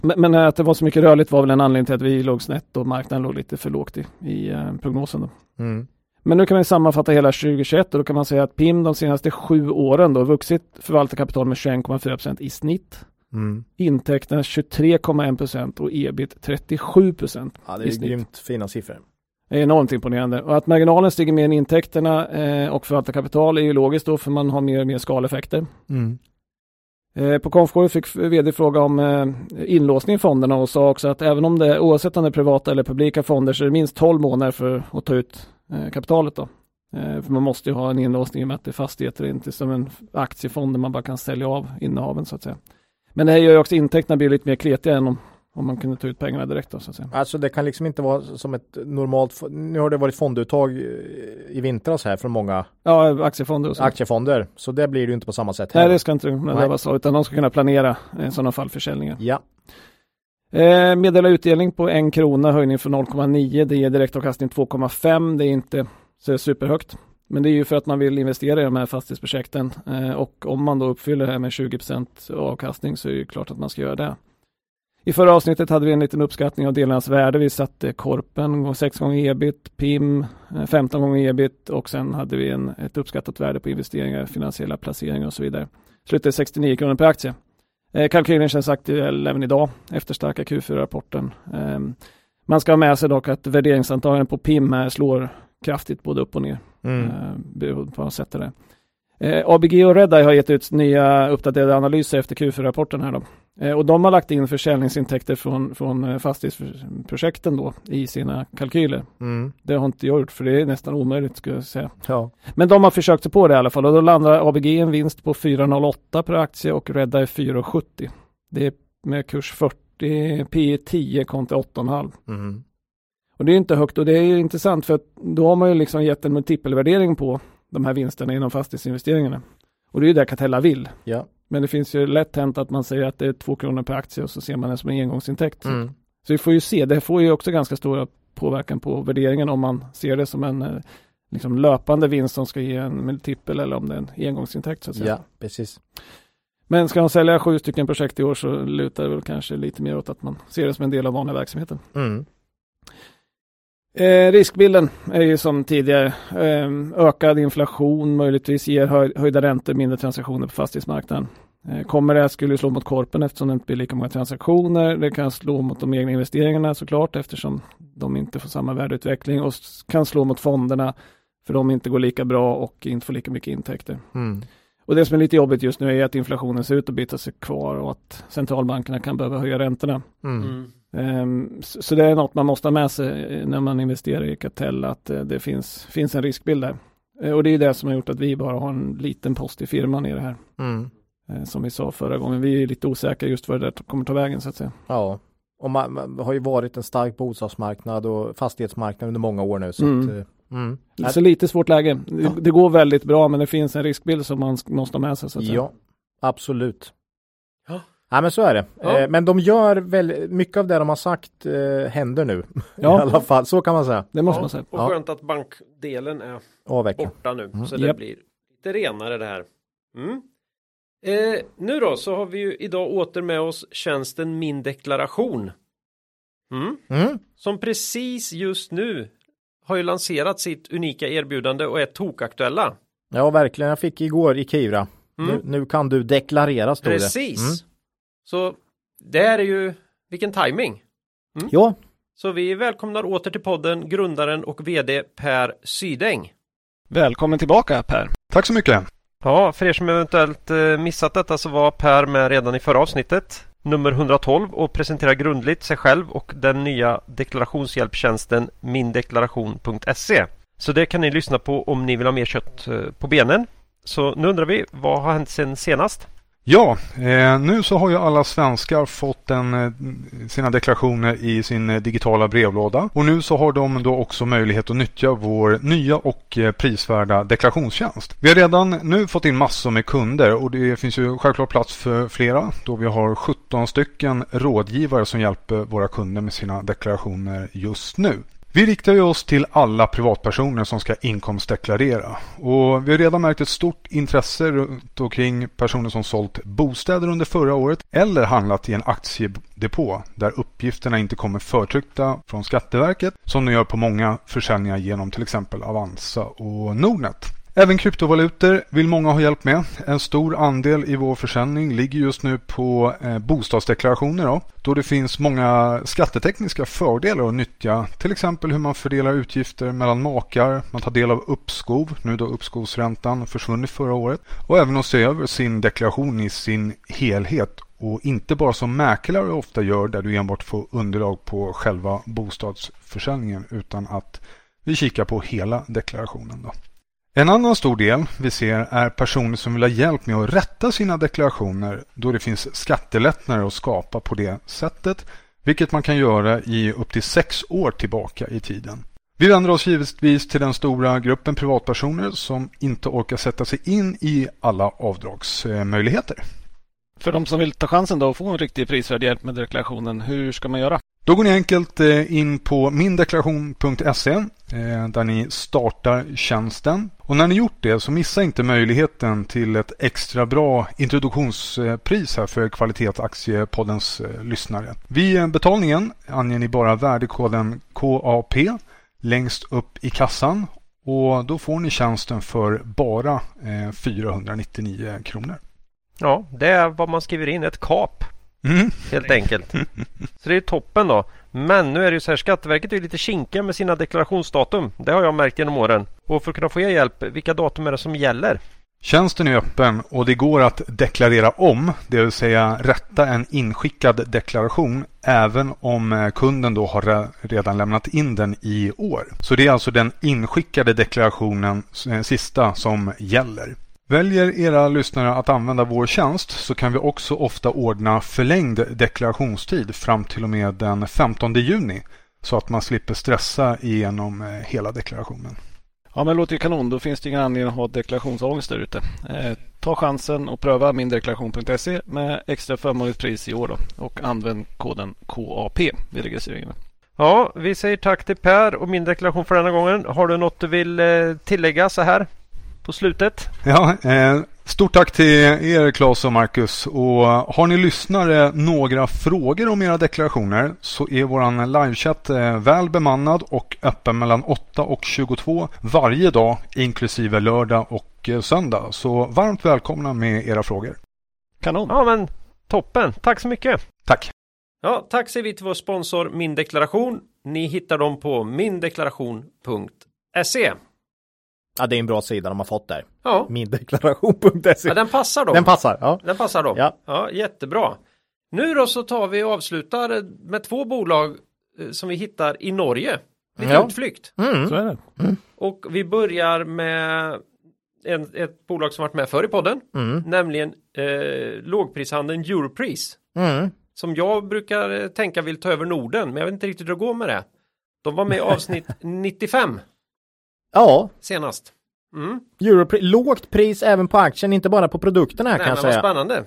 men, men att det var så mycket rörligt var väl en anledning till att vi låg snett och marknaden låg lite för lågt i, i eh, prognosen. Då. Mm. Men nu kan vi sammanfatta hela 2021 och då kan man säga att PIM de senaste sju åren då vuxit förvaltarkapital med 21,4% i snitt. Mm. Intäkterna 23,1% och ebit 37 Ja, det är grymt fina siffror. Det är enormt imponerande. Och att marginalen stiger mer än intäkterna eh, och förvaltar kapital är ju logiskt då för man har mer och mer skaleffekter. Mm. Eh, på konfkåret fick vd fråga om eh, inlåsning i fonderna och sa också att även om det oavsett om det är privata eller publika fonder så är det minst 12 månader för att ta ut eh, kapitalet då. Eh, för man måste ju ha en inlåsning i och med att det är fastigheter, inte som en aktiefond där man bara kan sälja av innehaven så att säga. Men det här gör ju också intäkterna blir lite mer kretiga än om Om man kunde ta ut pengarna direkt då så att säga. Alltså det kan liksom inte vara som ett normalt, nu har det varit fonduttag eh, i vintras här från många Ja, aktiefonder och så. aktiefonder. Så det blir det ju inte på samma sätt. Nej, här. det ska inte behöva så, utan de ska kunna planera eh, i sådana fall försäljningar. Ja, Eh, meddela utdelning på en krona, höjning från 0,9. Det ger direktavkastning 2,5. Det är inte så superhögt. Men det är ju för att man vill investera i de här fastighetsprojekten. Eh, och om man då uppfyller det här med 20% avkastning så är det klart att man ska göra det. I förra avsnittet hade vi en liten uppskattning av delarnas värde. Vi satte Korpen 6 gånger ebit, PIM 15 eh, gånger ebit och sen hade vi en, ett uppskattat värde på investeringar, finansiella placeringar och så vidare. Slutade 69 kronor per aktie. Eh, kalkylen känns aktuell även idag efter starka Q4-rapporten. Ehm, man ska ha med sig dock att värderingsantagandet på PIM här slår kraftigt både upp och ner mm. Eh, beroende på vad man sätter det. Eh, ABG och Redeye har gett ut nya uppdaterade analyser efter Q4-rapporten här då. Eh, och de har lagt in försäljningsintäkter från, från eh, fastighetsprojekten då i sina kalkyler. Mm. Det har inte jag gjort för det är nästan omöjligt skulle jag säga. ja. Men de har försökt sig på det i alla fall och då landar ABG en vinst på 4,08 per aktie och Redeye 4,70. Det är med kurs 40, P 10 kontra 8,5. Mm. Och det är inte högt och det är intressant för att då har man ju liksom gett en multipelvärdering på de här vinsterna inom fastighetsinvesteringarna. Och det är ju det Catella vill. Ja. Men det finns ju lätt hänt att man säger att det är två kronor per aktie och så ser man det som en engångsintäkt. Mm. Så vi får ju se, det får ju också ganska stor påverkan på värderingen om man ser det som en eh, liksom löpande vinst som ska ge en multipel eller om det är en engångsintäkt så att säga. ja, precis. Men ska man sälja sju stycken projekt i år så lutar det väl kanske lite mer åt att man ser det som en del av vanliga verksamheten. Mm. Eh, riskbilden är ju som tidigare eh, ökad inflation möjligtvis ger höj, höjda räntor, mindre transaktioner på fastighetsmarknaden. Eh, kommer det här skulle slå mot korpen eftersom det inte blir lika många transaktioner. Det kan slå mot de egna investeringarna såklart eftersom de inte får samma värdeutveckling och kan slå mot fonderna för de inte går lika bra och inte får lika mycket intäkter. Mm. Och det som är lite jobbigt just nu är att inflationen ser ut att bita sig kvar och att centralbankerna kan behöva höja räntorna. Mm. Ehm, Så så det är något man måste ha med sig eh, när man investerar i Catella, att eh, det finns, finns en riskbild där. Eh, Och det är det som har gjort att vi bara har en liten post i firman i det här. Mm. Som vi sa förra gången, vi är lite osäkra just vad det kommer ta vägen så att säga. Ja, och man, man har ju varit en stark bostadsmarknad och fastighetsmarknad under många år nu. Så Mm. att, mm. Så lite svårt läge. Det, Ja. det går väldigt bra men det finns en riskbild som man måste ha med sig så att säga. Ja, absolut. Ja. Men så är det. Ja. Eh, men de gör väl, mycket av det de har sagt eh, händer nu. Ja. I alla fall, så kan man säga. Det måste Ja, man säga. Och Ja. skönt att bankdelen är Avveckla. borta nu. Mm. Så det Japp. blir lite renare det här. Mm. Eh, nu då så har vi ju idag åter med oss tjänsten Min deklaration. Mm. Mm. Som precis just nu har ju lanserat sitt unika erbjudande och är tokaktuella. Ja verkligen, jag fick igår i Kivra. Mm. Nu, nu kan du deklarera stod det. Precis. Mm. Så det här är ju vilken timing. Ja, Så vi välkomnar åter till podden grundaren och vd Per Sydäng. Välkommen tillbaka Per. Tack så mycket. Ja, för er som eventuellt eh, missat detta så var Per med redan i förra avsnittet nummer 112 och presenterar grundligt sig själv och den nya deklarationshjälptjänsten mindeklaration.se. Så det kan ni lyssna på om ni vill ha mer kött eh, på benen. Så nu undrar vi, vad har hänt sen senast? Ja, eh, nu så har ju alla svenskar fått en, eh, sina deklarationer i sin eh, digitala brevlåda. Och nu så har de då också möjlighet att nyttja vår nya och prisvärda deklarationstjänst. Vi har redan nu fått in massor med kunder och det finns ju självklart plats för flera då vi har 17 stycken rådgivare som hjälper våra kunder med sina deklarationer just nu. Vi riktar ju oss till alla privatpersoner som ska inkomstdeklarera och vi har redan märkt ett stort intresse runt omkring personer som sålt bostäder under förra året eller handlat i en aktiedepå där uppgifterna inte kommer förtryckta från Skatteverket som de gör på många försäljningar genom till exempel Avanza och Nordnet. Även kryptovalutor vill många ha hjälp med. En stor andel i vår försäljning ligger just nu på eh, bostadsdeklarationer då, då det finns många skattetekniska fördelar att nyttja. Till exempel hur man fördelar utgifter mellan makar, man tar del av uppskov, nu då uppskovsräntan försvunnit förra året, och även att se över sin deklaration i sin helhet och inte bara som mäklare ofta gör där du enbart får underlag på själva bostadsförsäljningen utan att vi kikar på hela deklarationen. Då. En annan stor del vi ser är personer som vill ha hjälp med att rätta sina deklarationer då det finns skattelättnader att skapa på det sättet. vilket man kan göra i upp till sex år tillbaka i tiden. Vi vänder oss givetvis till den stora gruppen privatpersoner som inte orkar sätta sig in i alla avdragsmöjligheter. För de som vill ta chansen då och få en riktig prisvärd hjälp med deklarationen, hur ska man göra? Då går ni enkelt eh, in på mindeklaration.se eh, där ni startar tjänsten. Och när ni gjort det så missa inte möjligheten till ett extra bra introduktionspris här för Kvalitetsaktiepoddens eh, lyssnare. Vid betalningen anger ni bara värdekoden KAP längst upp i kassan och då får ni tjänsten för bara 499 kronor. Ja, det är vad man skriver in, ett kap. Mm. Helt enkelt. Så det är toppen då. Men nu är det ju så här, Skatteverket är lite kinkiga med sina deklarationsdatum. Det har jag märkt genom åren. Och för att kunna få er hjälp, vilka datum är det som gäller? Tjänsten är öppen och det går att deklarera om, det vill säga rätta en inskickad deklaration även om kunden då har redan lämnat in den i år. Så det är alltså den inskickade deklarationen sista som gäller. Väljer era lyssnare att använda vår tjänst så kan vi också ofta ordna förlängd deklarationstid fram till och med den 15 juni så att man slipper stressa igenom hela deklarationen. Ja men det låter ju kanon. Då finns det ingen anledning att ha deklarationsångest där ute. Eh, ta chansen och pröva mindeklaration.se med extra förmånligt pris i år då. Och använd koden KAP vid registreringen. Ja, vi säger tack till Per och min deklaration för denna gången. Har du något du vill eh, tillägga så här på slutet? Ja, eh, stort tack till er Claes och Marcus. Och har ni lyssnare några frågor om era deklarationer så är vår livechatt eh, väl bemannad och öppen mellan 8 och 22 varje dag inklusive lördag och eh, söndag. Så varmt välkomna med era frågor. Kanon! Ja men toppen! Tack så mycket! Tack! Ja, tack säger vi till vår sponsor Min Deklaration. Ni hittar dem på mindeklaration.se. Ja, det är en bra sida de har fått där. Ja. Mindeklaration.se. ja, den passar dem. Den passar, ja. Den passar dem. Ja. ja, jättebra. Nu då så tar vi och avslutar med två bolag eh, som vi hittar i Norge. Lite Ja. utflykt. Mm. Så är det. Och vi börjar med en, ett bolag som varit med förr i podden. Mm. Nämligen eh, lågprishandeln Europris. Mm. Som jag brukar eh, tänka vill ta över Norden. Men jag vet inte riktigt hur det går med det. De var med i avsnitt 95 Ja, senast. Mm. Europri- lågt pris även på aktien, inte bara på produkterna här Nej, kan jag vad säga. spännande.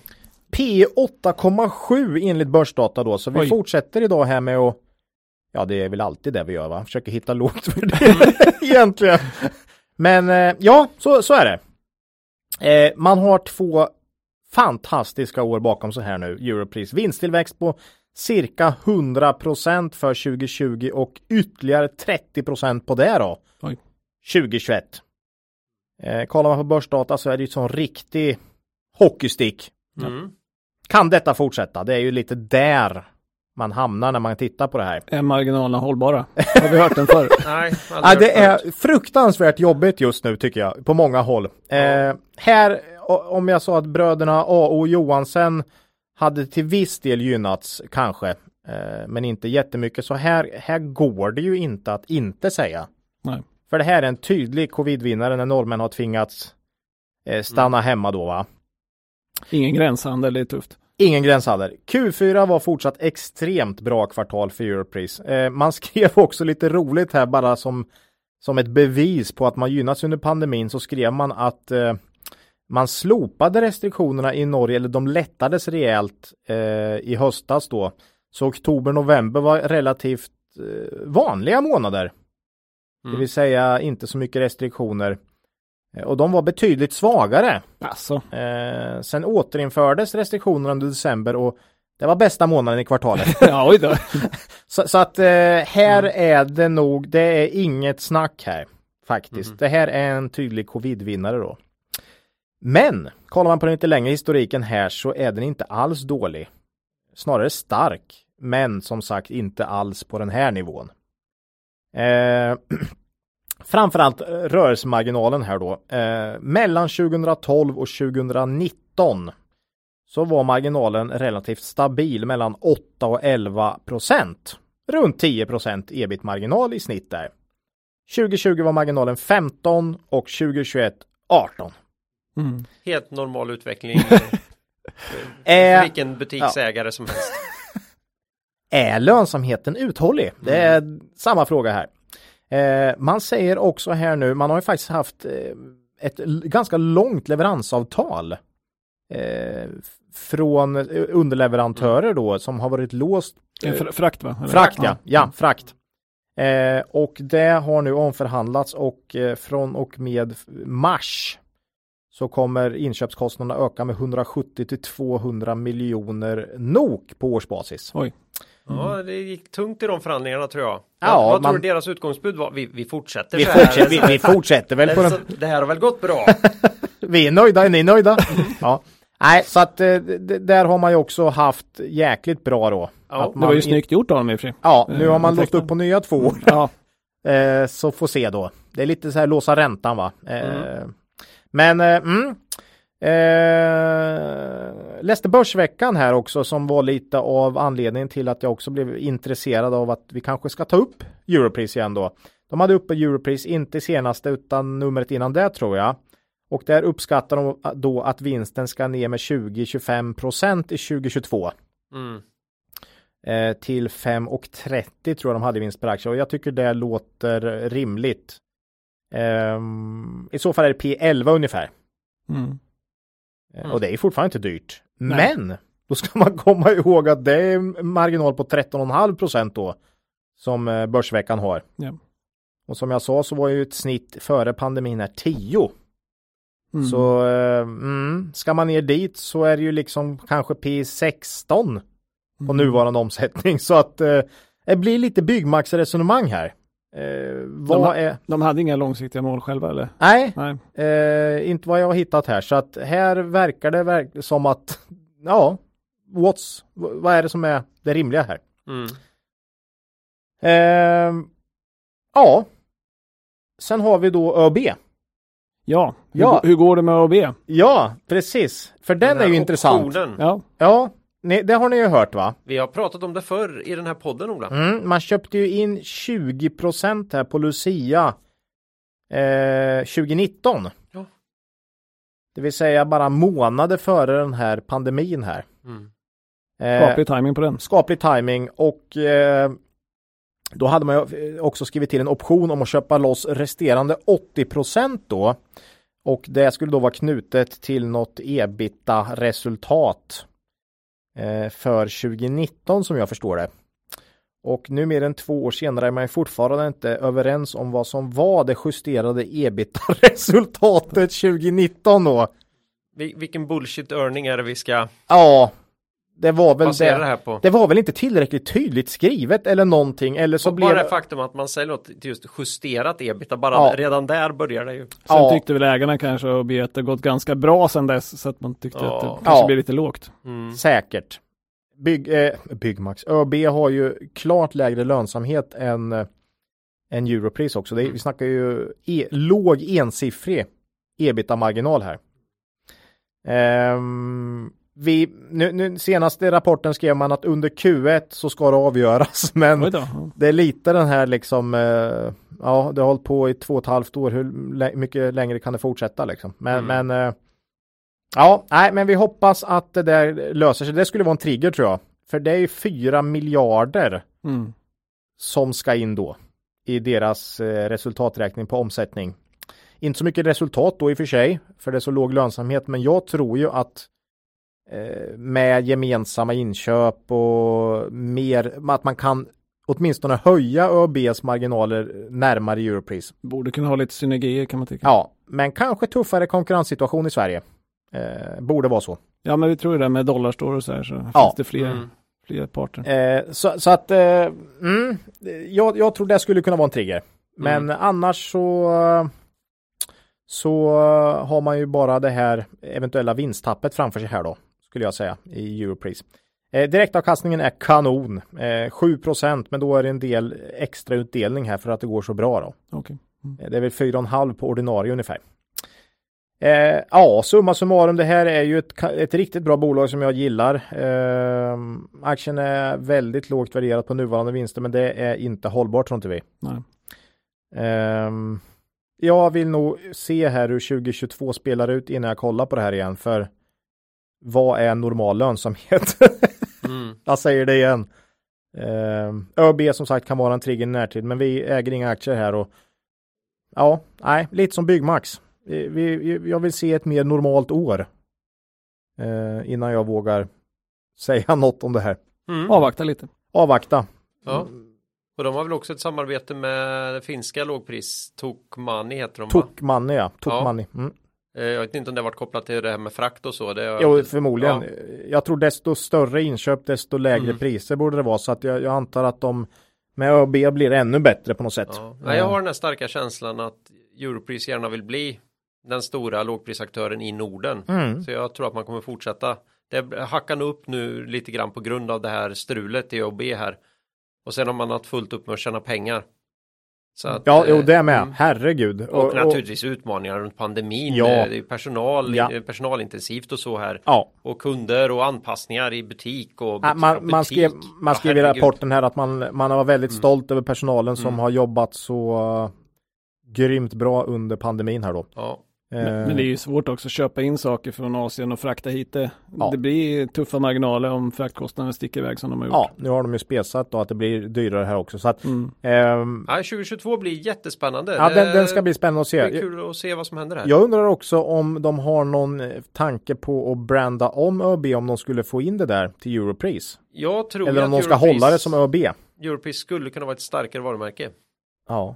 P 8,7 enligt börsdata då, så vi Oj. fortsätter idag här med att Ja, det är väl alltid det vi gör va? Försöker hitta lågt värde egentligen. Men eh, ja, så, så är det. Eh, man har två fantastiska år bakom sig här nu, Europris. Vinsttillväxt på cirka 100% för 2020 och ytterligare 30% på det då. Oj. 2021. Eh, kollar man på börsdata så är det ju sån riktig hockeystick. Mm. Kan detta fortsätta? Det är ju lite där man hamnar när man tittar på det här. Är marginalerna hållbara? Har vi hört den förr? Nej, aldrig det förut. är fruktansvärt jobbigt just nu tycker jag, på många håll. Eh, här, om jag sa att bröderna A och Johansen hade till viss del gynnats, kanske, eh, men inte jättemycket. Så här, här går det ju inte att inte säga. Nej. För det här är en tydlig covidvinnare när norrmän har tvingats eh, stanna hemma då va. Ingen gränshandel, det är tufft. Ingen gränshandel. Q4 var fortsatt extremt bra kvartal för Europris. Eh, man skrev också lite roligt här bara som, som ett bevis på att man gynnats under pandemin så skrev man att eh, man slopade restriktionerna i Norge, eller de lättades rejält eh, i höstas då. Så oktober, november var relativt eh, vanliga månader. Det Mm. vill säga inte så mycket restriktioner. Eh, Och de var betydligt svagare. Alltså, Eh, sen återinfördes restriktionerna under december och det var bästa månaden i kvartalet. ja oj då. så, så att eh, här är det nog, det är inget snack här faktiskt. Det här är en tydlig covidvinnare då. Men kollar man på den lite längre historiken här så är den inte alls dålig. Snarare stark, men som sagt inte alls på den här nivån. Eh, framförallt eh, rörelsemarginalen här då. Eh, mellan 2012 och 2019 så var marginalen relativt stabil mellan 8 och 11 procent. Runt 10 procent ebit-marginal i snitt där. 2020 var marginalen 15 och 2021 18. Mm. Helt normal utveckling. Eh, Vilken butiksägare som helst. Är lönsamheten uthållig? Det är samma fråga här. Eh, man säger också här nu, man har ju faktiskt haft eh, ett ganska långt leveransavtal eh, från eh, underleverantörer då som har varit låst En fra- frakt va? Eller? Frakt ja, ja frakt. Eh, och det har nu omförhandlats och eh, från och med mars så kommer inköpskostnaderna öka med 170 till 200 miljoner NOK på årsbasis. Oj. Ja, det gick tungt i de förhandlingarna tror jag. Ja, vad man- tror du deras utgångsbud var? Vi, vi fortsätter Vi fortsätter, vi, vi fortsätter väl på det, den. så, det här har väl gått bra? Vi är nöjda, är ni nöjda? ja. Nej, så att eh, där har man ju också haft jäkligt bra då. Ja, Att Det var ju man- snyggt gjort av dem i och för sig. Ja, nu har Eh, man låst upp på nya två år. Ja, Eh, så får se då. Det är lite så här låsa räntan va. Eh, Men mm, eh, läste Börsveckan här också som var lite av anledningen till att jag också blev intresserad av att vi kanske ska ta upp Europris igen då. De hade uppe Europris, inte senaste utan numret innan det tror jag. Och där uppskattar de då att vinsten ska ner med 20-25 procent i 2022 Mm. eh, till 5,30 tror jag de hade vinst per aktie och jag tycker det låter rimligt. Ehm, I så fall är det P11 ungefär. mm. Mm. Och det är fortfarande inte dyrt. Nej. Men då ska man komma ihåg att det är marginal på 13,5 procent då som eh, Börsveckan har. Ja. Och som jag sa så var ju ett snitt före pandemin här 10. Mm. Så eh, mm, ska man ner dit så är det ju liksom kanske P16 på Mm. nuvarande omsättning. Så att eh, det blir lite Byggmax-resonemang här. Eh, vad har- är... De hade inga långsiktiga mål själva eller? Nej, Nej. eh, inte vad jag har hittat här. Så att här verkar det verk- som att, ja, what's, vad är det som är det rimliga här? Mm. Eh, ja, sen har vi då ÖB. Ja, hur, Ja. hur går det med AB? Ja, precis. För den, är här ju intressant. Ja, Ja, ni, det har ni ju hört va? Vi har pratat om det förr i den här podden Ola. Mm, man köpte ju in 20 här på Lucia eh, 2019. Ja. Det vill säga bara månader före den här pandemin här. Mm. Eh, skaplig timing på den. skaplig timing och eh, då hade man ju också skrivit till en option om att köpa loss resterande 80% då. Och det skulle då vara knutet till något ebita-resultat eh, för 2019 som jag förstår det. Och nu mer än två år senare är man fortfarande inte överens om vad som var det justerade ebita-resultatet 2019 då. Vil- vilken bullshit earning är det vi ska Ja, det var väl det det. här på? Det var väl inte tillräckligt tydligt skrivet eller någonting eller så Och blev bara det faktum att man säljer något till just justerat ebita, bara Ja. redan där börjar det ju. Sen Ja. tyckte väl ägarna kanske att det gått ganska bra sen dess så att man tyckte Ja. att det kanske Ja. blev lite lågt. Mm. Säkert. Bygg, eh, Byggmax. ÖB har ju klart lägre lönsamhet än, eh, än Europris också. Det vi snackar ju e, låg ensiffrig ebita-marginal här. Ehm, vi, nu, nu, senaste rapporten skrev man att under Q1 så ska det avgöras, men det är lite den här liksom, eh, ja, det har hållit på i två och ett halvt år. Hur mycket längre kan det fortsätta liksom? Men, Mm. men eh, ja, nej, men vi hoppas att det där löser sig. Det skulle vara en trigger tror jag. För det är ju fyra miljarder Mm. som ska in då i deras eh, resultaträkning på omsättning. Inte så mycket resultat då i och för sig, för det är så låg lönsamhet, men jag tror ju att med gemensamma inköp och mer, att man kan åtminstone höja ÖBs marginaler närmare Europris. Borde kunna ha lite synergier kan man tycka. Ja, men kanske tuffare konkurrenssituation i Sverige. Eh, borde vara så. Ja men vi tror ju det med dollarstore och så här så Ja. finns det fler, Mm. fler parter. Eh, så, så att, eh, mm, jag, jag tror det skulle kunna vara en trigger. Men annars så så har man ju bara det här eventuella vinsttappet framför sig här då, skulle jag säga, i Europris. Eh, direktavkastningen är kanon, eh, 7% men då är det en del extra utdelning här för att det går så bra då. Okej. Eh, Det är väl 4,5 på ordinarie ungefär. Eh, ja, summa summarum, det här är ju ett, ett riktigt bra bolag som jag gillar. Eh, aktien är väldigt lågt värderad på nuvarande vinster, men det är inte hållbart tror inte vi. Ehm, jag vill nog se här hur 2022 spelar ut innan jag kollar på det här igen, för vad är normal lönsamhet? Mm. jag säger det igen. Eh, ÖB som sagt kan vara en trigger i närtid, men vi äger inga aktier här och ja, nej, lite som Byggmax. Vi, vi, jag vill se ett mer normalt år eh, innan jag vågar säga något om det här. Mm. Avvakta lite. Avvakta. Ja. Och de har väl också ett samarbete med det finska lågpris Tokmanni heter de va? Tokmanni ja, Tokmanni. Mm. Eh, jag vet inte om det har varit kopplat till det här med frakt och så. Det jo, förmodligen. Ja. Jag tror desto större inköp, desto lägre mm. priser borde det vara. Så att jag, jag, antar att de med ÖB blir ännu bättre på något sätt. Ja. Nej, jag har den här starka känslan att Europris gärna vill bli den stora lågprisaktören i Norden. Mm. Så jag tror att man kommer fortsätta. Det hackar upp nu lite grann på grund av det här strulet i ÖB här. Och sen har man haft fullt upp med att tjäna pengar. Att, ja, jo, det med. Mm. Herregud. Och, och naturligtvis och, utmaningar runt pandemin. Ja. Det är personal, ja. personalintensivt och så här. Ja. Och kunder och anpassningar i butik och ja, man, butik. man skrev, man skrev ja, i rapporten här att man, man var väldigt mm. stolt över personalen som mm. har jobbat så grymt bra under pandemin här då. Ja. Men, men, det är ju svårt också att köpa in saker från Asien och frakta hit det. Ja. Det blir tuffa marginaler om fraktkostnaderna sticker iväg som de har gjort. Ja, nu har de ju spesat då att det blir dyrare här också. Så att, mm. ehm, ja, 2022 blir jättespännande. Ja, den, den, ska bli spännande att se. Det är kul att se vad som händer här. Jag undrar också om de har någon tanke på att branda om ÖB om de skulle få in det där till Europris. Jag tror Eller om de ska Europris, hålla det som ÖB. Europris skulle kunna vara ett starkare varumärke. Ja.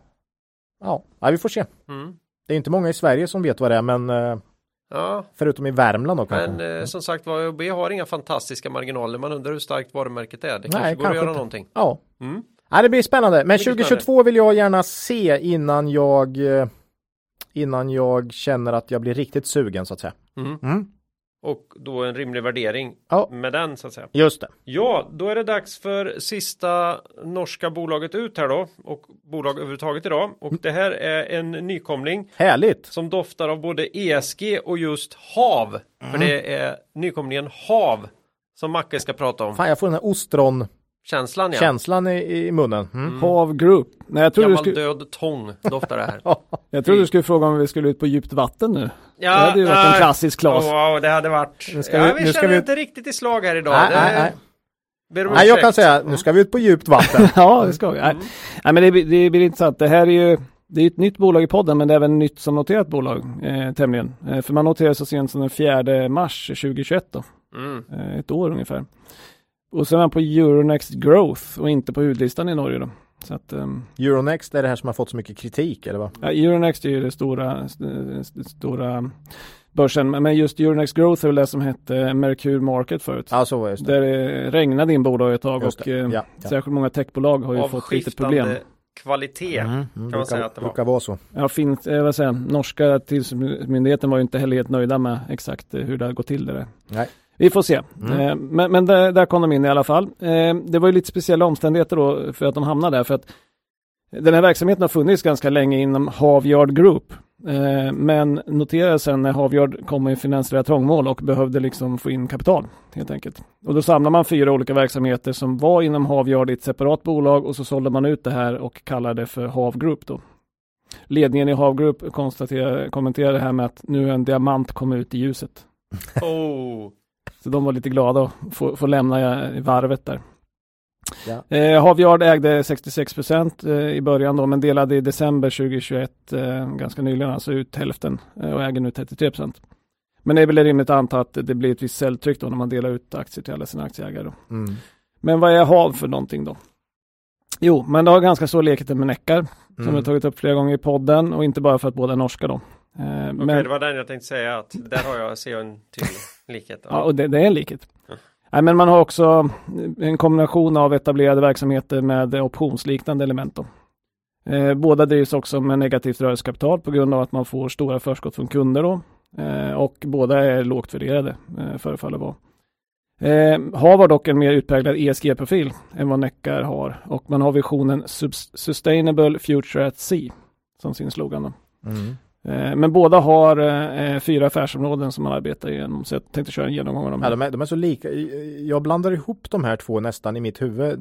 Ja, ja vi får se. Mm. Det är inte många i Sverige som vet vad det är men eh, ja. Förutom i Värmland då kanske. Men eh, som sagt var ÖB har inga fantastiska marginaler. Man undrar hur starkt varumärket är. Det kanske Nej, går kanske att göra inte. någonting. Ja. Mm. ja, det blir spännande. Men 2022 spännande. vill jag gärna se innan jag eh, innan jag känner att jag blir riktigt sugen så att säga. Mm. Mm och då en rimlig värdering ja. med den så att säga. Just det. Ja, då är det dags för sista norska bolaget ut här då och bolag överhuvudtaget idag och det här är en nykomling. Härligt! Som doftar av både ESG och just hav. Mm. För det är nykomlingen hav som Macke ska prata om. Fan, jag får den här ostron Känslan ja. Känslan i, i munnen. Mm. Mm. Hav Group. Nej, jag Gammal skulle... död tång doftar det här. jag trodde du skulle fråga om vi skulle ut på djupt vatten nu. Ja, det hade ju varit äh, en klassisk Klas. Wow, det hade varit. Nu ska vi, ja, vi nu känner vi... inte riktigt i slag här idag. Nej, nej, nej. nej jag kan säga, nu ska vi ut på djupt vatten. ja, det ska vi. Mm. Nej, men det, det blir intressant. Det här är ju det är ett nytt bolag i podden, men det är även nytt som noterat bolag eh, tämligen. Eh, för man noterade så sent som den 4 mars 2021 då. Mm. Eh, ett år ungefär. Och sen är han på Euronext Growth och inte på huvudlistan i Norge då. Så att, um, Euronext är det här som har fått så mycket kritik eller vad? Ja, Euronext är ju det stora, stora börsen. Men just Euronext Growth är väl det som hette Mercure Market förut. Ja, så var det. Där det regnade in bolag ett tag och ja, ja. särskilt många techbolag har ju Av fått lite problem. kvalitet mm, mm, kan man brukar, säga att det var. brukar vara så. Ja, fint, jag vill säga, norska tillsynsmyndigheten var ju inte heller helt nöjda med exakt hur det har gått till det där. Nej. Vi får se. Mm. Eh, men, men där, där, kom de in i alla fall. Eh, det var ju lite speciella omständigheter då för att de hamnade där. För att den här verksamheten har funnits ganska länge inom Havyard Group. Eh, men noterade sen när Havyard kom i finansiella trångmål och behövde liksom få in kapital helt enkelt. Och då samlade man fyra olika verksamheter som var inom Havyard i ett separat bolag och så sålde man ut det här och kallade det för Hav Group då. Ledningen i Hav Group kommenterade det här med att nu är en diamant kommit ut i ljuset. Oh. Så de var lite glada att få, få lämna varvet där. Ja. Eh, Havyard ägde 66 procent eh, i början då, men delade i december 2021 eh, ganska nyligen alltså ut hälften eh, och äger nu 33 procent. Men det är väl rimligt att anta att det blir ett visst säljtryck då när man delar ut aktier till alla sina aktieägare. Mm. Men vad är HAV för någonting då? Jo, men det har ganska stor likheter med Neckar mm. som vi tagit upp flera gånger i podden och inte bara för att båda är norska då. Eh, okay, det var den jag tänkte säga att där har jag, ser jag en tydlig likhet. Ja, och det, det, är en likhet. Mm. Nej, men man har också en kombination av etablerade verksamheter med optionsliknande element. Då. Eh, båda drivs också med negativt rörelsekapital på grund av att man får stora förskott från kunder då. Eh, och båda är lågt värderade, eh, förefaller vara. Eh, har dock en mer utpräglad ESG-profil än vad Neckar har och man har visionen Sustainable Future at Sea som sin slogan. Mm. Eh, men båda har eh, fyra affärsområden som man arbetar igenom så jag tänkte köra en genomgång av dem. Ja, de, är, de är så lika. Jag blandar ihop de här två nästan i mitt huvud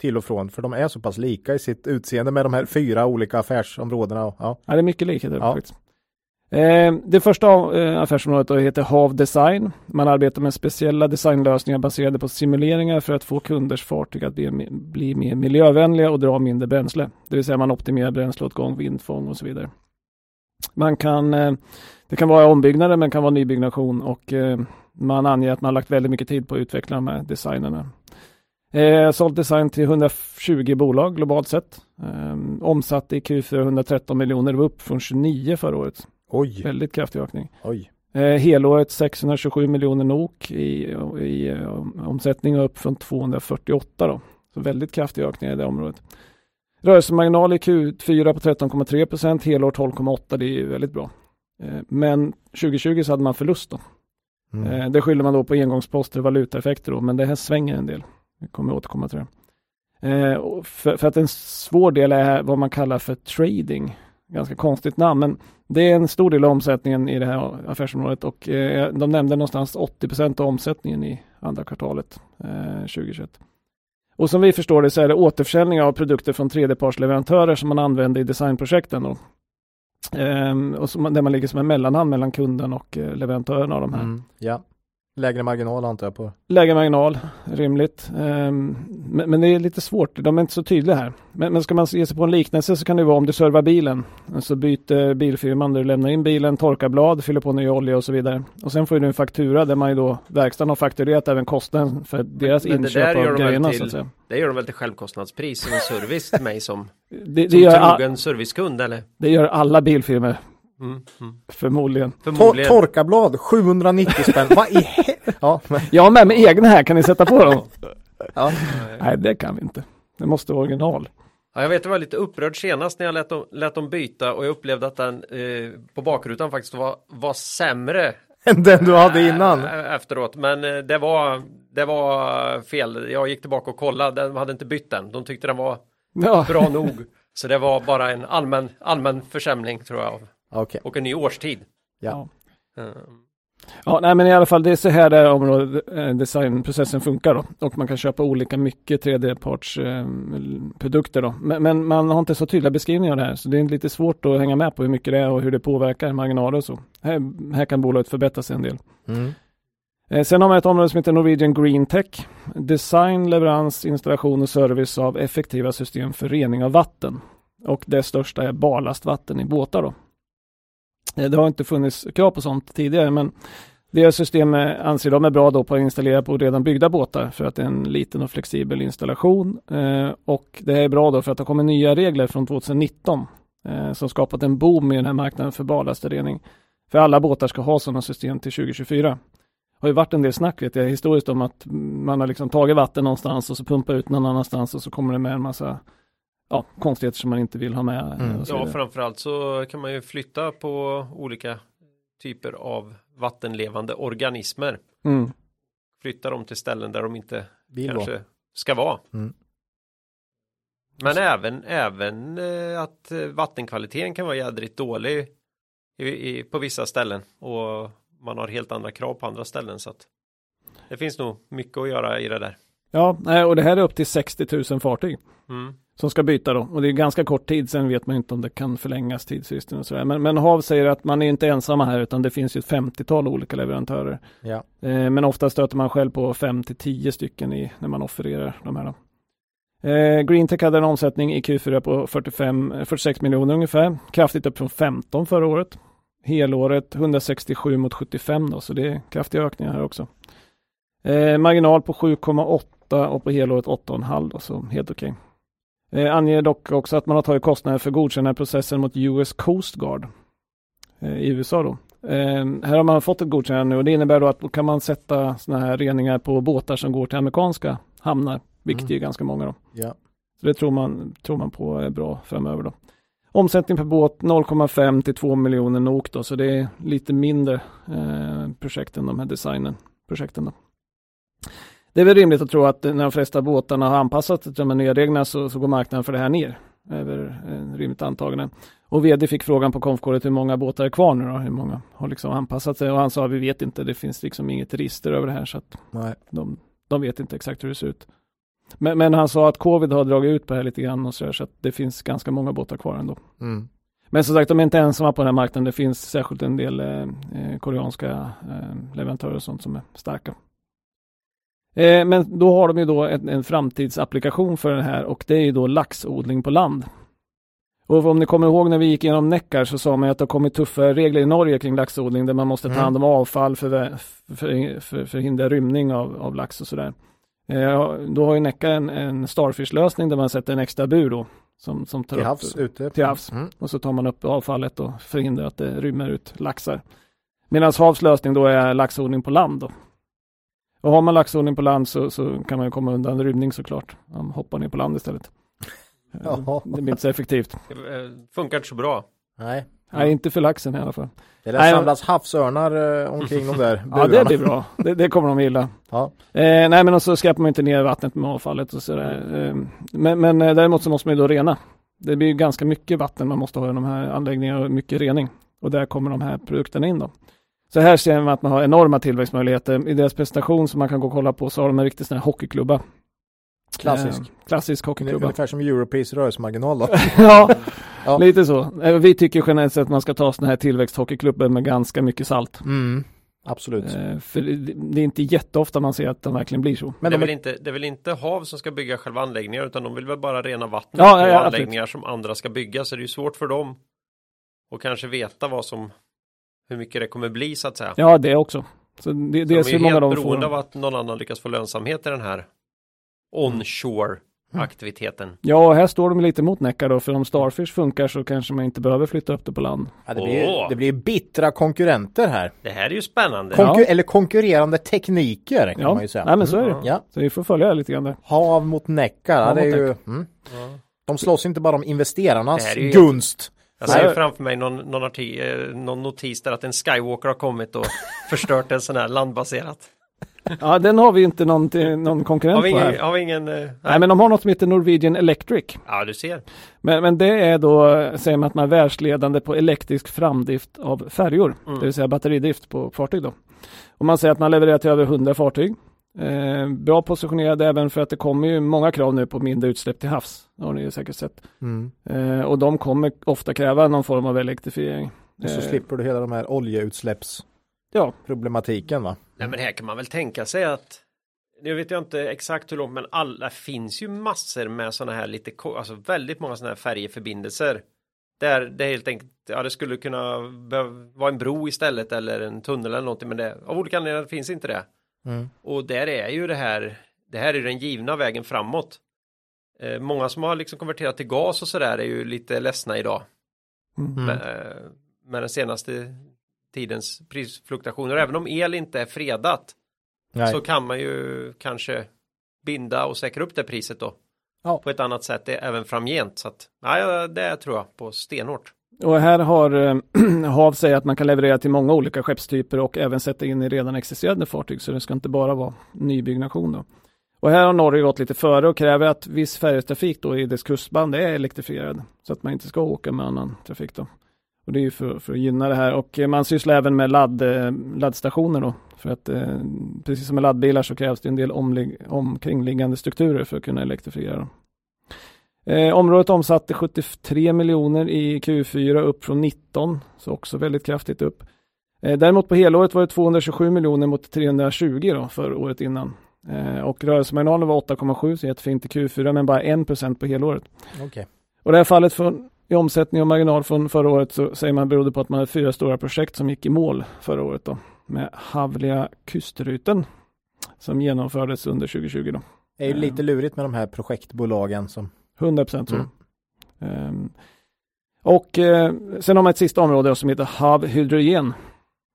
till och från för de är så pass lika i sitt utseende med de här fyra olika affärsområdena. Ja, ja det är mycket likheter ja. faktiskt. Eh, det första eh, affärsområdet heter HAV Design. Man arbetar med speciella designlösningar baserade på simuleringar för att få kunders fartyg att bli, bli mer miljövänliga och dra mindre bränsle. Det vill säga man optimerar bränsleåtgång, vindfång och så vidare. Man kan, eh, det kan vara ombyggnader men kan vara nybyggnation och eh, man anger att man har lagt väldigt mycket tid på att utveckla de här designerna. Eh, sålt design till 120 bolag globalt sett. Eh, omsatt i Q4 113 miljoner, det var upp från 29 förra året. Oj. Väldigt kraftig ökning. Oj. Eh, helåret 627 miljoner NOK i, i omsättning och upp från 248 då. Så väldigt kraftig ökning i det området. Rörelsemarginal i Q4 på 13,3 procent, helår 12,8 det är ju väldigt bra. Eh, men 2020 så hade man förlust då. Mm. Eh, det skyller man då på engångsposter och valutaeffekter då, men det här svänger en del. Vi kommer återkomma till det. Eh, för, för, att en svår del är vad man kallar för trading. Ganska konstigt namn, men det är en stor del av omsättningen i det här affärsområdet och de nämnde någonstans 80 av omsättningen i andra kvartalet eh, 2021. Och som vi förstår det så är det återförsäljning av produkter från tredjepartsleverantörer som man använder i designprojekten. Då. Ehm, och som, där man ligger som en mellanhand mellan kunden och eh, leverantören av de här. Mm, ja. Lägre marginal antar jag på? Lägre marginal, rimligt. Um, men, men, det är lite svårt, de är inte så tydliga här. Men, men, ska man ge sig på en liknelse så kan det vara om du servar bilen. Så byter bilfirman du lämnar in bilen, torkar blad, fyller på ny olja och så vidare. Och sen får du en faktura där man ju då, verkstaden har fakturerat även kostnaden för deras men, inköp av grejerna till, så att säga. Det gör de väl till självkostnadspris som en service till mig som, det, det som gör trogen servicekund eller? Det gör alla bilfirmor. Mm, mm. Förmodligen. Förmodligen. Tor torkablad 790 spänn. Vad i ja, men. Jag har med mig egna här, kan ni sätta på dem? ja. Nej, det kan vi inte. Det måste vara original. Ja, jag vet, jag var lite upprörd senast när jag lät dem, lät dem byta och jag upplevde att den eh, på bakrutan faktiskt var, var sämre än den du hade innan. Efteråt, men eh, det var, det var fel. Jag gick tillbaka och kollade, de hade inte bytt den. De tyckte den var ja. bra nog. Så det var bara en allmän, allmän försämring tror jag. Okay. Och en ny årstid. Ja. Mm. Ja, nej men i alla fall det är så här det området, eh, designprocessen funkar då. Och man kan köpa olika mycket tredjeparts eh, produkter då. Men, men, man har inte så tydliga beskrivningar av det här. Så det är lite svårt att hänga med på hur mycket det är och hur det påverkar marginaler och så. Här, här kan bolaget förbättra sig en del. Mm. Eh, sen har man ett område som heter Norwegian Green Tech. Design, leverans, installation och service av effektiva system för rening av vatten. Och det största är barlastvatten i båtar då. Det har inte funnits krav på sånt tidigare, men deras system anser de är bra då på att installera på redan byggda båtar för att det är en liten och flexibel installation. Eh, och det är bra då för att det kommer nya regler från 2019 eh, som skapat en boom i den här marknaden för barlastrening. För alla båtar ska ha sådana system till 2024. Det har ju varit en del snack vet jag historiskt om att man har liksom tagit vatten någonstans och så pumpar ut någon annanstans och så kommer det med en massa ja, konstigheter som man inte vill ha med. Mm. Ja, framförallt så kan man ju flytta på olika typer av vattenlevande organismer. Mm. Flytta dem till ställen där de inte vill kanske vara. ska vara. Mm. Men så. även, även eh, att eh, vattenkvaliteten kan vara jädrigt dålig i, i, på vissa ställen och man har helt andra krav på andra ställen så att det finns nog mycket att göra i det där. Ja, och det här är upp till 60 000 fartyg. Mm som ska byta då. Och det är ganska kort tid, sen vet man inte om det kan förlängas tidsfristen och sådär. Men, men HAV säger att man är inte ensamma här utan det finns ju ett 50-tal olika leverantörer. Ja. Eh, men ofta stöter man själv på 5 10 stycken i, när man offererar de här. Då. Eh, Greentech hade en omsättning i Q4 på 45, 46 miljoner ungefär. Kraftigt upp från 15 förra året. Helåret 167 mot 75 då, så det är kraftiga ökningar här också. Eh, marginal på 7,8 och på helåret 8,5 då, så helt okej. Okay. Eh, anger dock också att man har tagit kostnader för godkännandeprocessen mot US Coast Guard eh, i USA då. Eh, här har man fått ett godkännande nu och det innebär då att då kan man sätta sådana här reningar på båtar som går till amerikanska hamnar, vilket mm. är ganska många då. Ja. Så det tror man, tror man på är bra framöver då. Omsättning per båt 0,5 till 2 miljoner NOK då, så det är lite mindre eh, projekt än de här designen projekten då. Det är väl rimligt att tro att när de flesta båtarna har anpassat till de här nya reglerna så, så går marknaden för det här ner. Över rimligt antagande. Och vd fick frågan på konfkåret hur många båtar är kvar nu då? Hur många har liksom anpassat sig? Och han sa vi vet inte, det finns liksom inget register över det här så att Nej. De, de vet inte exakt hur det ser ut. Men, men, han sa att covid har dragit ut på det här lite grann och så, där, så att det finns ganska många båtar kvar ändå. Mm. Men som sagt, de är inte ensamma på den här marknaden. Det finns särskilt en del eh, eh koreanska eh, leverantörer och sånt som är starka. Eh, men då har de ju då en, en framtidsapplikation för det här och det är ju då laxodling på land. Och om ni kommer ihåg när vi gick igenom Neckar så sa man att det har kommit tuffa regler i Norge kring laxodling där man måste ta mm. hand om avfall för, för, för, förhindra rymning av, av lax och sådär. Eh, då har ju Neckar en, en Starfish-lösning där man sätter en extra bur då. Som, som tar till havs, upp, ute. Till havs. Mm. Och så tar man upp avfallet och förhindrar att det rymmer ut laxar. Medan havs lösning då är laxodling på land då. Och har man laxodling på land så, så kan man komma undan rymning såklart. Man hoppar ner på land istället. Jaha. Det blir inte så effektivt. Det eh, funkar inte så bra. Nej. Nej, inte för laxen i alla fall. Det lär samlas havsörnar eh, omkring de där burarna. Ja, det blir bra. Det, det kommer de gilla. Ja. Eh, nej, men så skräpar man inte ner vattnet med avfallet och sådär. Eh, men, men eh, däremot så måste man ju då rena. Det blir ganska mycket vatten man måste ha i de här anläggningarna och mycket rening. Och där kommer de här produkterna in då. Så här ser man att man har enorma tillväxtmöjligheter. I deras presentation som man kan gå och kolla på så har de en riktig sån här hockeyklubba. Klassisk. Eh, klassisk hockeyklubba. Ungefär som Europees rörelsemarginal då. ja, ja, lite så. Eh, vi tycker generellt sett att man ska ta sådana här tillväxthockeyklubbor med ganska mycket salt. Mm. Absolut. Eh, för det är inte jätteofta man ser att de verkligen blir så. Men det är, väl inte, det är väl inte HAV som ska bygga själva anläggningar utan de vill väl bara rena vattnet ja, på ja, anläggningar absolut. som andra ska bygga så det är ju svårt för dem att kanske veta vad som hur mycket det kommer bli så att säga. Ja, det också. Så det, det så de är helt de beroende får... av att någon annan lyckas få lönsamhet i den här onshore aktiviteten. Ja, här står de lite mot Necka då, för om Starfish funkar så kanske man inte behöver flytta upp det på land. Ja, det, blir, oh. det blir bittra konkurrenter här. Det här är ju spännande. Konkur ja. Eller konkurrerande tekniker kan ja. man ju säga. Nej, men så är det. Mm. Ja. Så vi får följa lite grann där. Hav mot Necka, ja, det är ju... Mm. De slåss inte bara om investerarnas gunst. Jag ser framför mig någon, någon, arti, eh, någon notis där att en Skywalker har kommit och förstört en sån här landbaserat. Ja, den har vi inte någon, någon konkurrent har vi ingen, på här. Har vi ingen, nej. nej. men de har något som heter Norwegian Electric. Ja, du ser. Men, men det är då, säger man att man är världsledande på elektrisk framdrift av färjor, mm. det vill säga batteridrift på fartyg då. Och man säger att man levererar till över 100 fartyg. Eh, bra positionerad även för att det kommer ju många krav nu på mindre utsläpp till havs. Det har ni ju säkert sett. Mm. Eh, och de kommer ofta kräva någon form av elektrifiering. Och så eh, slipper du hela de här oljeutsläpps ja. problematiken va? Nej men här kan man väl tänka sig att nu vet jag inte exakt hur långt men alla finns ju massor med sådana här lite alltså väldigt många sådana här färjeförbindelser där det helt enkelt ja det skulle kunna vara en bro istället eller en tunnel eller någonting men det av olika anledningar finns inte det. Mm. Och där är ju det här det här är den givna vägen framåt. Eh, många som har liksom konverterat till gas och sådär är ju lite ledsna idag. Mm. Med, eh, med den senaste tidens prisfluktuationer. Även om el inte är fredat Nej. så kan man ju kanske binda och säkra upp det priset då. Ja. På ett annat sätt även framgent. Så att, ja, det tror jag på stenhårt. Och här har eh, HAV säger att man kan leverera till många olika skeppstyper och även sätta in i redan existerande fartyg. Så det ska inte bara vara nybyggnation då. Och här har Norge gått lite före och kräver att viss färjetrafik då i dess kustband är elektrifierad. Så att man inte ska åka med annan trafik då. Och det är ju för, för att gynna det här och man sysslar även med ladd, eh, laddstationer då. För att eh, precis som med laddbilar så krävs det en del omlig, omkringliggande strukturer för att kunna elektrifiera. Eh, området omsatte 73 miljoner i Q4 upp från 19, så också väldigt kraftigt upp. Eh, däremot på helåret var det 227 miljoner mot 320 då för året innan. Eh, och rörelsemarginalen var 8,7 så jättefint i Q4 men bara 1 på helåret. Okay. Och det här fallet från i omsättning och marginal från förra året så säger man berodde på att man hade fyra stora projekt som gick i mål förra året då med Havliga kustruten som genomfördes under 2020 då. Det är ju lite lurigt med de här projektbolagen som 100 procent så. Mm. Um, och eh, sen har man ett sista område som heter Hav hydrogen.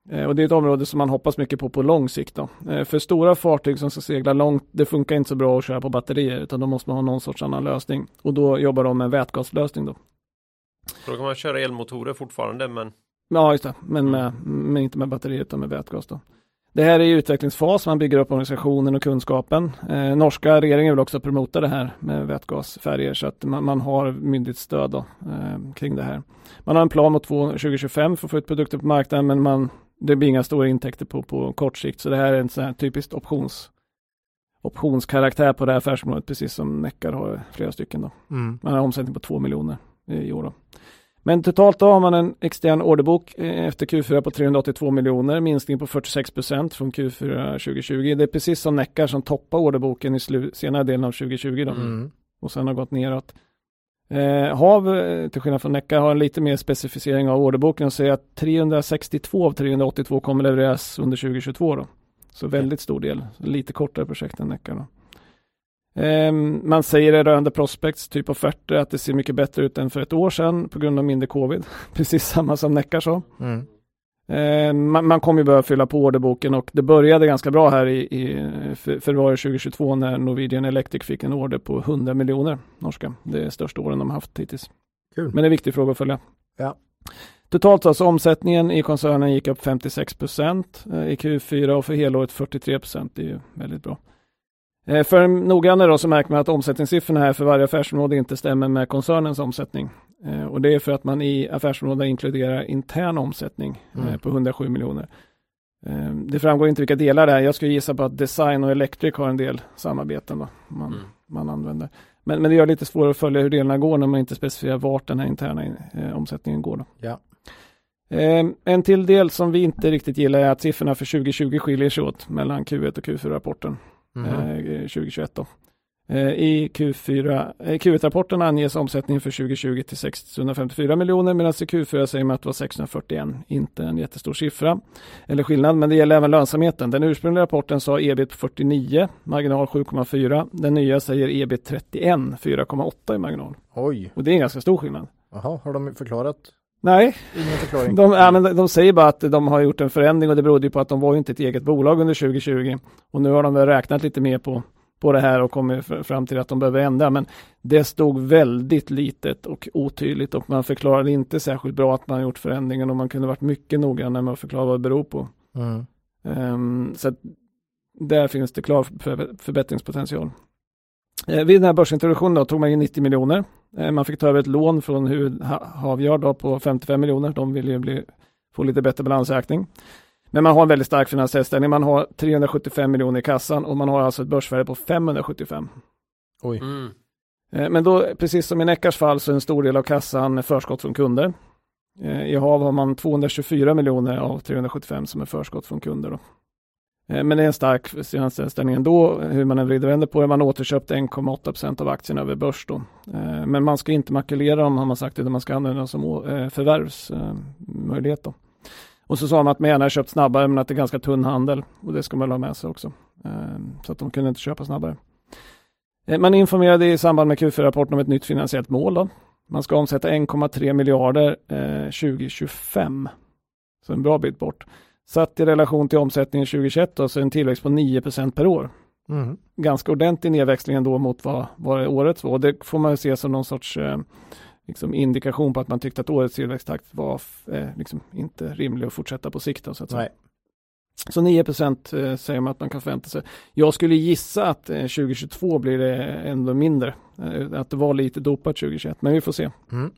Eh, och det är ett område som man hoppas mycket på på lång sikt. Eh, för stora fartyg som ska segla långt, det funkar inte så bra att köra på batterier utan då måste man ha någon sorts annan lösning. Och då jobbar de med vätgaslösning då. Så då kan man köra elmotorer fortfarande men Ja just det, men, med, men inte med batteri utan med vätgas då. Det här är i utvecklingsfas, man bygger upp organisationen och kunskapen. Eh, norska regeringen vill också promota det här med vätgasfärger så att man, man har myndighetsstöd då, eh, kring det här. Man har en plan mot 2025 för att få ut produkter på marknaden men man, det blir inga stora intäkter på, på kort sikt så det här är en sån här typiskt options, optionskaraktär på det här affärsområdet precis som Neckar har flera stycken då. Mm. Man har omsättning på 2 miljoner i år då. Men totalt då har man en extern orderbok eh, efter Q4 på 382 miljoner, minskning på 46 procent från Q4 2020. Det är precis som Neckar som toppar orderboken i senare delen av 2020 då. Mm. Och sen har gått neråt. Eh, Hav, eh, till skillnad från Neckar, har en lite mer specificering av orderboken och säger att 362 av 382 kommer levereras under 2022 då. Så väldigt stor del, lite kortare projekt än Neckar då. Ehm, man säger i rörande prospects, typ offerter, att det ser mycket bättre ut än för ett år sedan på grund av mindre covid. Precis samma som Neckar sa. Mm. Ehm, man, man kommer ju börja fylla på orderboken och det började ganska bra här i, i februari 2022 när Norwegian Electric fick en order på 100 miljoner norska. Det är största åren de har haft hittills. Kul. Men det är en viktig fråga att följa. Ja. Totalt alltså omsättningen i koncernen gick upp 56 procent eh, i Q4 och för helåret 43 procent. Det är ju väldigt bra. Eh, för noggrannare då så märker man att omsättningssiffrorna här för varje affärsområde inte stämmer med koncernens omsättning. Eh, och det är för att man i affärsområdena inkluderar intern omsättning eh, mm. på 107 miljoner. Det framgår inte vilka delar det är. Jag skulle gissa på att design och electric har en del samarbeten då, man, mm. man använder. Men, men det gör det lite svårare att följa hur delarna går när man inte specificerar vart den här interna eh, omsättningen går. Då. Ja. Eh, en till del som vi inte riktigt gillar är att siffrorna för 2020 skiljer sig åt mellan Q1 och Q4-rapporten mm. 2021. Då. Eh, I Q4, eh, Q1-rapporten anges omsättningen för 2020 till 654 miljoner medan i Q4 säger man att det var 641. Inte en jättestor siffra eller skillnad, men det gäller även lönsamheten. Den ursprungliga rapporten sa ebit på 49, marginal 7,4. Den nya säger ebit 31, 4,8 i marginal. Oj! Och det är en ganska stor skillnad. Jaha, har de förklarat Nej, Ingen förklaring. De, ja, men de säger bara att de har gjort en förändring och det berodde på att de var inte ett eget bolag under 2020. Och nu har de väl räknat lite mer på, på det här och kommit fram till att de behöver ändra. Men det stod väldigt litet och otydligt och man förklarade inte särskilt bra att man gjort förändringen och man kunde varit mycket noggrannare med att förklara vad det beror på. Mm. Um, så där finns det klar förbättringspotential. Eh, vid den här börsintroduktionen då, tog man in 90 miljoner. Eh, man fick ta över ett lån från huvudhavgör på 55 miljoner. De vill ju bli, få lite bättre balansräkning. Men man har en väldigt stark finansiell ställning. Man har 375 miljoner i kassan och man har alltså ett börsvärde på 575. Oj. Mm. Eh, men då, precis som i Neckars fall, så är en stor del av kassan förskott från kunder. I HAV har man 224 miljoner av 375 som är förskott från kunder. Då. Eh, men det är en stark finansieringsställning ändå, hur man än vrider och vänder på det. Man återköpte 1,8 procent av aktierna över börs då. Eh, men man ska inte makulera dem har man sagt, utan man ska använda dem som eh, förvärvsmöjlighet då. Och så sa man att man gärna köpt snabbare, men att det är ganska tunn handel. Och det ska man ha med sig också. Så att de kunde inte köpa snabbare. Man informerade i samband med Q4-rapporten om ett nytt finansiellt mål. Då. Man ska omsätta 1,3 miljarder 2025. Så en bra bit bort. Satt i relation till omsättningen 2021 då, så en tillväxt på 9% per år. Mm. Ganska ordentlig nedväxling ändå mot vad, vad årets var. Det får man se som någon sorts eh, liksom indikation på att man tyckte att årets tillväxttakt var eh, liksom inte rimlig att fortsätta på sikt. Då, så, att Nej. så 9 eh, säger man att man kan förvänta sig. Jag skulle gissa att eh, 2022 blir det ändå mindre. Eh, att det var lite dopat 2021, men vi får se. Mm.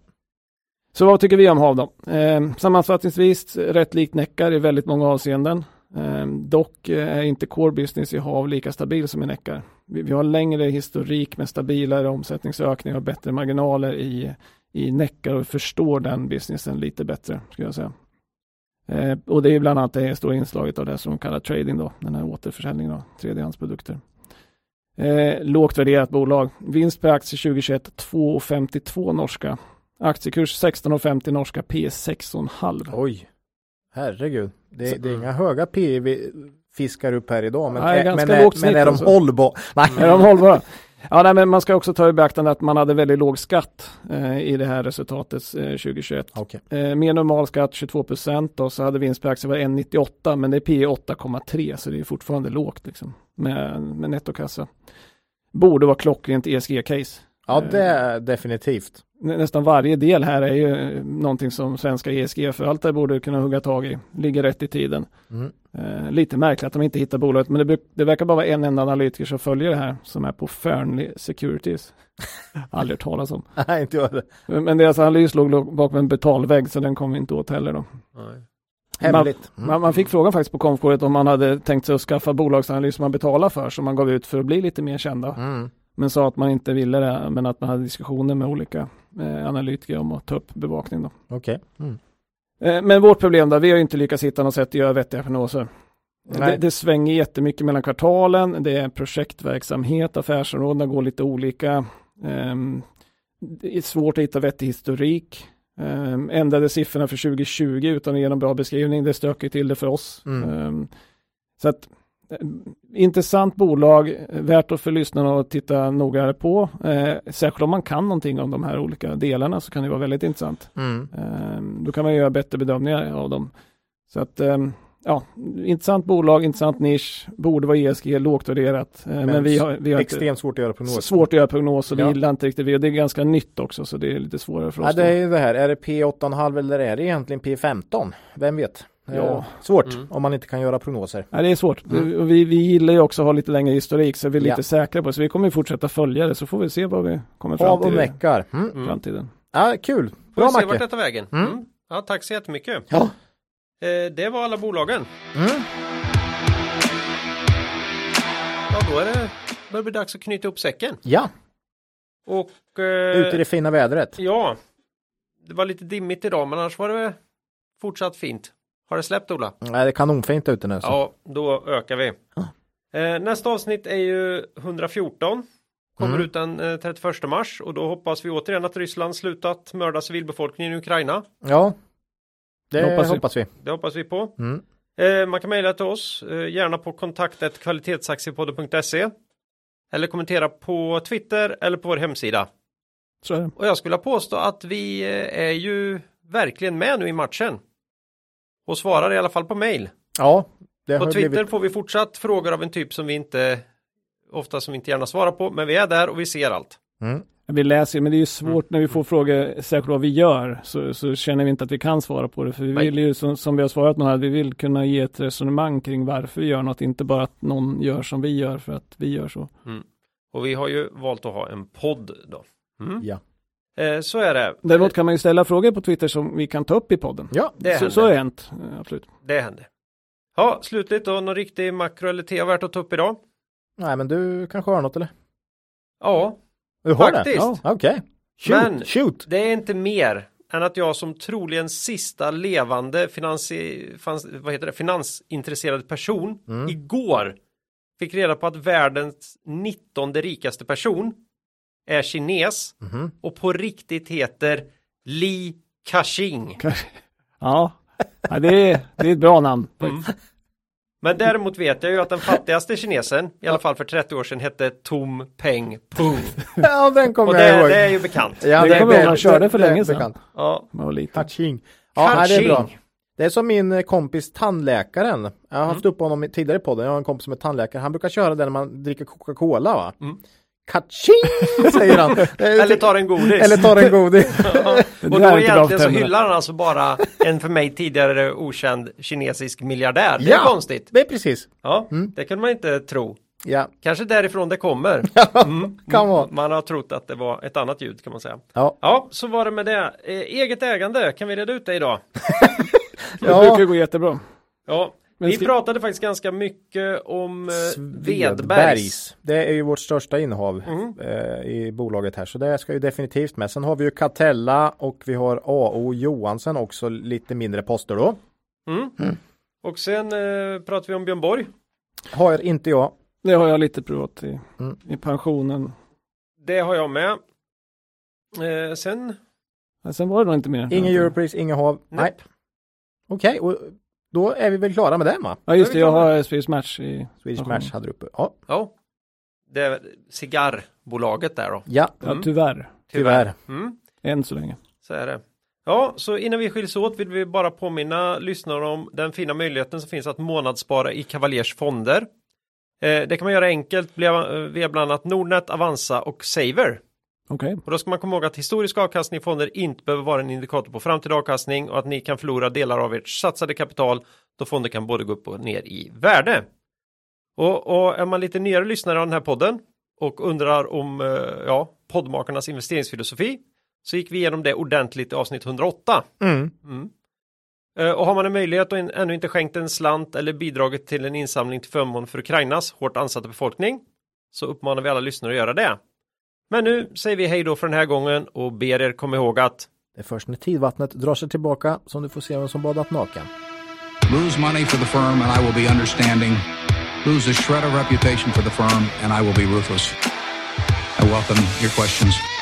Så vad tycker vi om HAV då? Eh, sammanfattningsvis rätt likt Neckar i väldigt många avseenden. Ehm, eh, dock är inte core business i HAV lika stabil som i Neckar. Vi, vi har längre historik med stabilare omsättningsökningar och bättre marginaler i, i Neckar och förstår den businessen lite bättre, skulle jag säga. Eh, och det är bland annat det stora inslaget av det som de kallar trading då, den här återförsäljningen av tredjehandsprodukter. Eh, lågt värderat bolag. Vinst per aktie 2021 2,52 norska Aktiekurs 16,50 norska P 6,5. Oj, herregud. Det, Så, det är inga höga P vi fiskar upp här idag. Men, nej, är, men, är, men är de hållbara? Nej. Är de hållbara? Ja, nej, men man ska också ta i beaktande att man hade väldigt låg skatt eh, i det här resultatet eh, 2021. Okay. Eh, mer normal skatt 22 procent och så hade vinst per aktie varit 1,98 men det är P 8,3 så det är fortfarande lågt liksom, med, med nettokassa. Borde vara klockrent ESG-case. Ja, det är definitivt nästan varje del här är ju någonting som svenska ESG-förvaltare borde kunna hugga tag i. Ligger rätt i tiden. Mm. Eh, lite märkligt att de inte hittar bolaget, men det, det, verkar bara vara en enda analytiker som följer det här, som är på Fernley Securities. Aldrig hört talas om. Nej, inte jag det. Men deras analys låg bakom en betalvägg, så den kom vi inte åt heller då. Nej. Hemligt. Man, mm. man, fick frågan faktiskt på konfkåret om man hade tänkt sig att skaffa bolagsanalys som man betalar för, som man gav ut för att bli lite mer kända. Mm. Men sa att man inte ville det, men att man hade diskussioner med olika eh, analytiker om att ta upp bevakning då. Okej. Mm. Eh, Men vårt problem då, vi har ju inte lyckats hitta något sätt att göra vettiga prognoser. Det, det svänger jättemycket mellan kvartalen, det är projektverksamhet, affärsområdena går lite olika. Ehm, Det är svårt att hitta vettig historik. Ehm, Ändrade siffrorna för 2020 utan att ge någon bra beskrivning, det stökar till det för oss. Mm. Ehm, Så att eh, intressant bolag, eh, värt att för lyssnarna att titta noggrannare på. Eh, Särskilt om man kan någonting om de här olika delarna så kan det vara väldigt intressant. Mm. Ehm, Då kan man göra bättre bedömningar av dem. Så att, ehm, ja, intressant bolag, intressant nisch, borde vara ESG, lågt värderat. Eh, Men, vi har, vi har Extremt svårt att göra prognoser. svårt att göra prognoser, det Ja. gillar inte riktigt vi och det är ganska nytt också så det är lite svårare för oss. Ja, det är ju det här, är det P8,5 eller är det egentligen P15? Vem vet? Det är Ja. Svårt Mm. om man inte kan göra prognoser. Ja, det är svårt. Mm. Och Vi, vi gillar ju också att ha lite längre historik så vi är lite Ja. säkra på det. Så vi kommer ju fortsätta följa det så får vi se vad vi kommer fram och till i meckar. Mm. Mm. framtiden. Ja, kul. Får Bra vi se vart Macke. detta vägen. Mm. Mm. Ja, tack så jättemycket. Ja. Eh, det var alla bolagen. Mm. Ja, då är det, börjar det bli dags att knyta ihop säcken. Ja, Och eh, ute i det fina vädret. ja, det var lite dimmigt idag, men annars var det fortsatt fint. Har det släppt Ola? Nej, det är kanonfint ute nu. Så. Ja, då ökar vi. Eh, nästa avsnitt är ju 114. Kommer Mm. ut den eh, 31 mars och då hoppas vi återigen att Ryssland slutat mörda civilbefolkningen i Ukraina. Ja, det Det hoppas hoppas, vi. vi. Det hoppas vi på. Mm. Eh, man kan mejla till oss, eh, gärna på kontaktet kvalitetsaktiepodden.se eller kommentera på Twitter eller på vår hemsida. Så är det. Och jag skulle påstå att vi eh, är ju verkligen med nu i matchen. Och svarar i alla fall på mejl. Ja, det På har Twitter blivit... får vi fortsatt frågor av en typ som vi inte ofta som vi inte gärna svarar på, men vi är där och vi ser allt. Mm. Vi läser, men det är ju svårt när vi får frågor, särskilt vad vi gör, så, så känner vi inte att vi kan svara på det. För vi Nej. vill ju, som, som vi har svarat nu här, vi vill kunna ge ett resonemang kring varför vi gör något, inte bara att någon gör som vi gör för att vi gör så. Och vi har ju valt att ha en podd då. Mm. Ja. Eh, så är det. Däremot kan man ju ställa frågor på Twitter som vi kan ta upp i podden. Ja, Det så, händer. så har det hänt, eh, absolut. Det händer. Ja, slutligt då, någon riktig makro eller te värt att ta upp idag? nej men du kanske har något eller? Ja, Du har Faktiskt. det? Ja, Okej. Shoot, Men- shoot. det är inte mer än att jag som troligen sista levande finansi, fans, vad heter det, finansintresserad person Mm. igår fick reda på att världens 19 rikaste person är kines Mhm. och på riktigt heter Li Ka-shing. Ja, ja det, är, det är ett bra namn. Mm. Men däremot vet jag ju att den fattigaste kinesen, i alla fall för 30 år sedan, hette Tom Peng Pung. Ja, den kommer jag ihåg. det, det är ju bekant. Ja, Det kommer jag ihåg, han körde för det länge sedan. bekant. Ja. Kaching. Ja, nej, det är bra. Ka-ching. Det är som min eh, kompis tandläkaren. Jag har Mm. haft upp honom i- tidigare i podden. Jag har en kompis som är tandläkare. Han brukar köra det när man dricker Coca-Cola va? Mm. Kaching! säger han. Eller tar en godis. Eller tar en godis. Ja, Det och då egentligen så hyllar han alltså bara en för mig tidigare okänd kinesisk miljardär. Det är Ja. konstigt. Det är precis. Ja, Mm. det kan man inte tro. Ja, Kanske därifrån det kommer. Mm. kan vara. Man har trott att det var ett annat ljud kan man säga. Ja. Ja, så var det med det. Eh, eget ägande, kan vi reda ut det idag? Det Ja. brukar gå jättebra. Ja, vi ska- pratade faktiskt ganska mycket om eh, Vedbergs. Svedbergs. Det är ju vårt största innehav Mm. eh, i bolaget här. Så det ska ju definitivt med. Sen har vi ju Catella och vi har AO Johansen också lite mindre poster då. Mm. Och sen eh, pratar vi om Björn Borg. Har inte jag. Det har jag lite privat i, Mm. i pensionen. Det har jag med. Eh, sen, sen var det nog inte mer. Ingen Europris, inga hav. Nej. nej. Okej, och då är vi väl klara med det va? Ja just det, jag har Swedish Match i Swedish. Match hade du uppe. Ja, Ja. Det är cigarrbolaget där då. ja Ja, Mm. tyvärr. tyvärr. Mm. Än så länge. Så är det. Ja, så innan vi skiljs åt vill vi bara påminna lyssnarna om den fina möjligheten som finns att månadsspara i Cavaliers fonder. Eh, det kan man göra enkelt via via bland annat Nordnet, Avanza och Saver. Okej. Och då ska man komma ihåg att historisk avkastning i fonder inte behöver vara en indikator på framtida avkastning och att ni kan förlora delar av ert satsade kapital då fonder kan både gå upp och ner i värde. Och, och är man lite nyare lyssnare av den här podden och undrar om eh, ja, poddmakarnas investeringsfilosofi så gick vi igenom det ordentligt i avsnitt 108. Mm. Mm. Eh, Och har man en möjlighet och ännu inte skänkt en slant eller bidragit till en insamling till förmån för Ukrainas hårt ansatta befolkning så uppmanar vi alla lyssnare att göra det. Men nu säger vi hej då för den här gången och ber er komma ihåg att Det är först när tidvattnet drar sig tillbaka som du får se vem som badat naken. Lose money for the firm and I will be understanding. Lose a shred of reputation for the firm and I will be ruthless. I welcome your questions.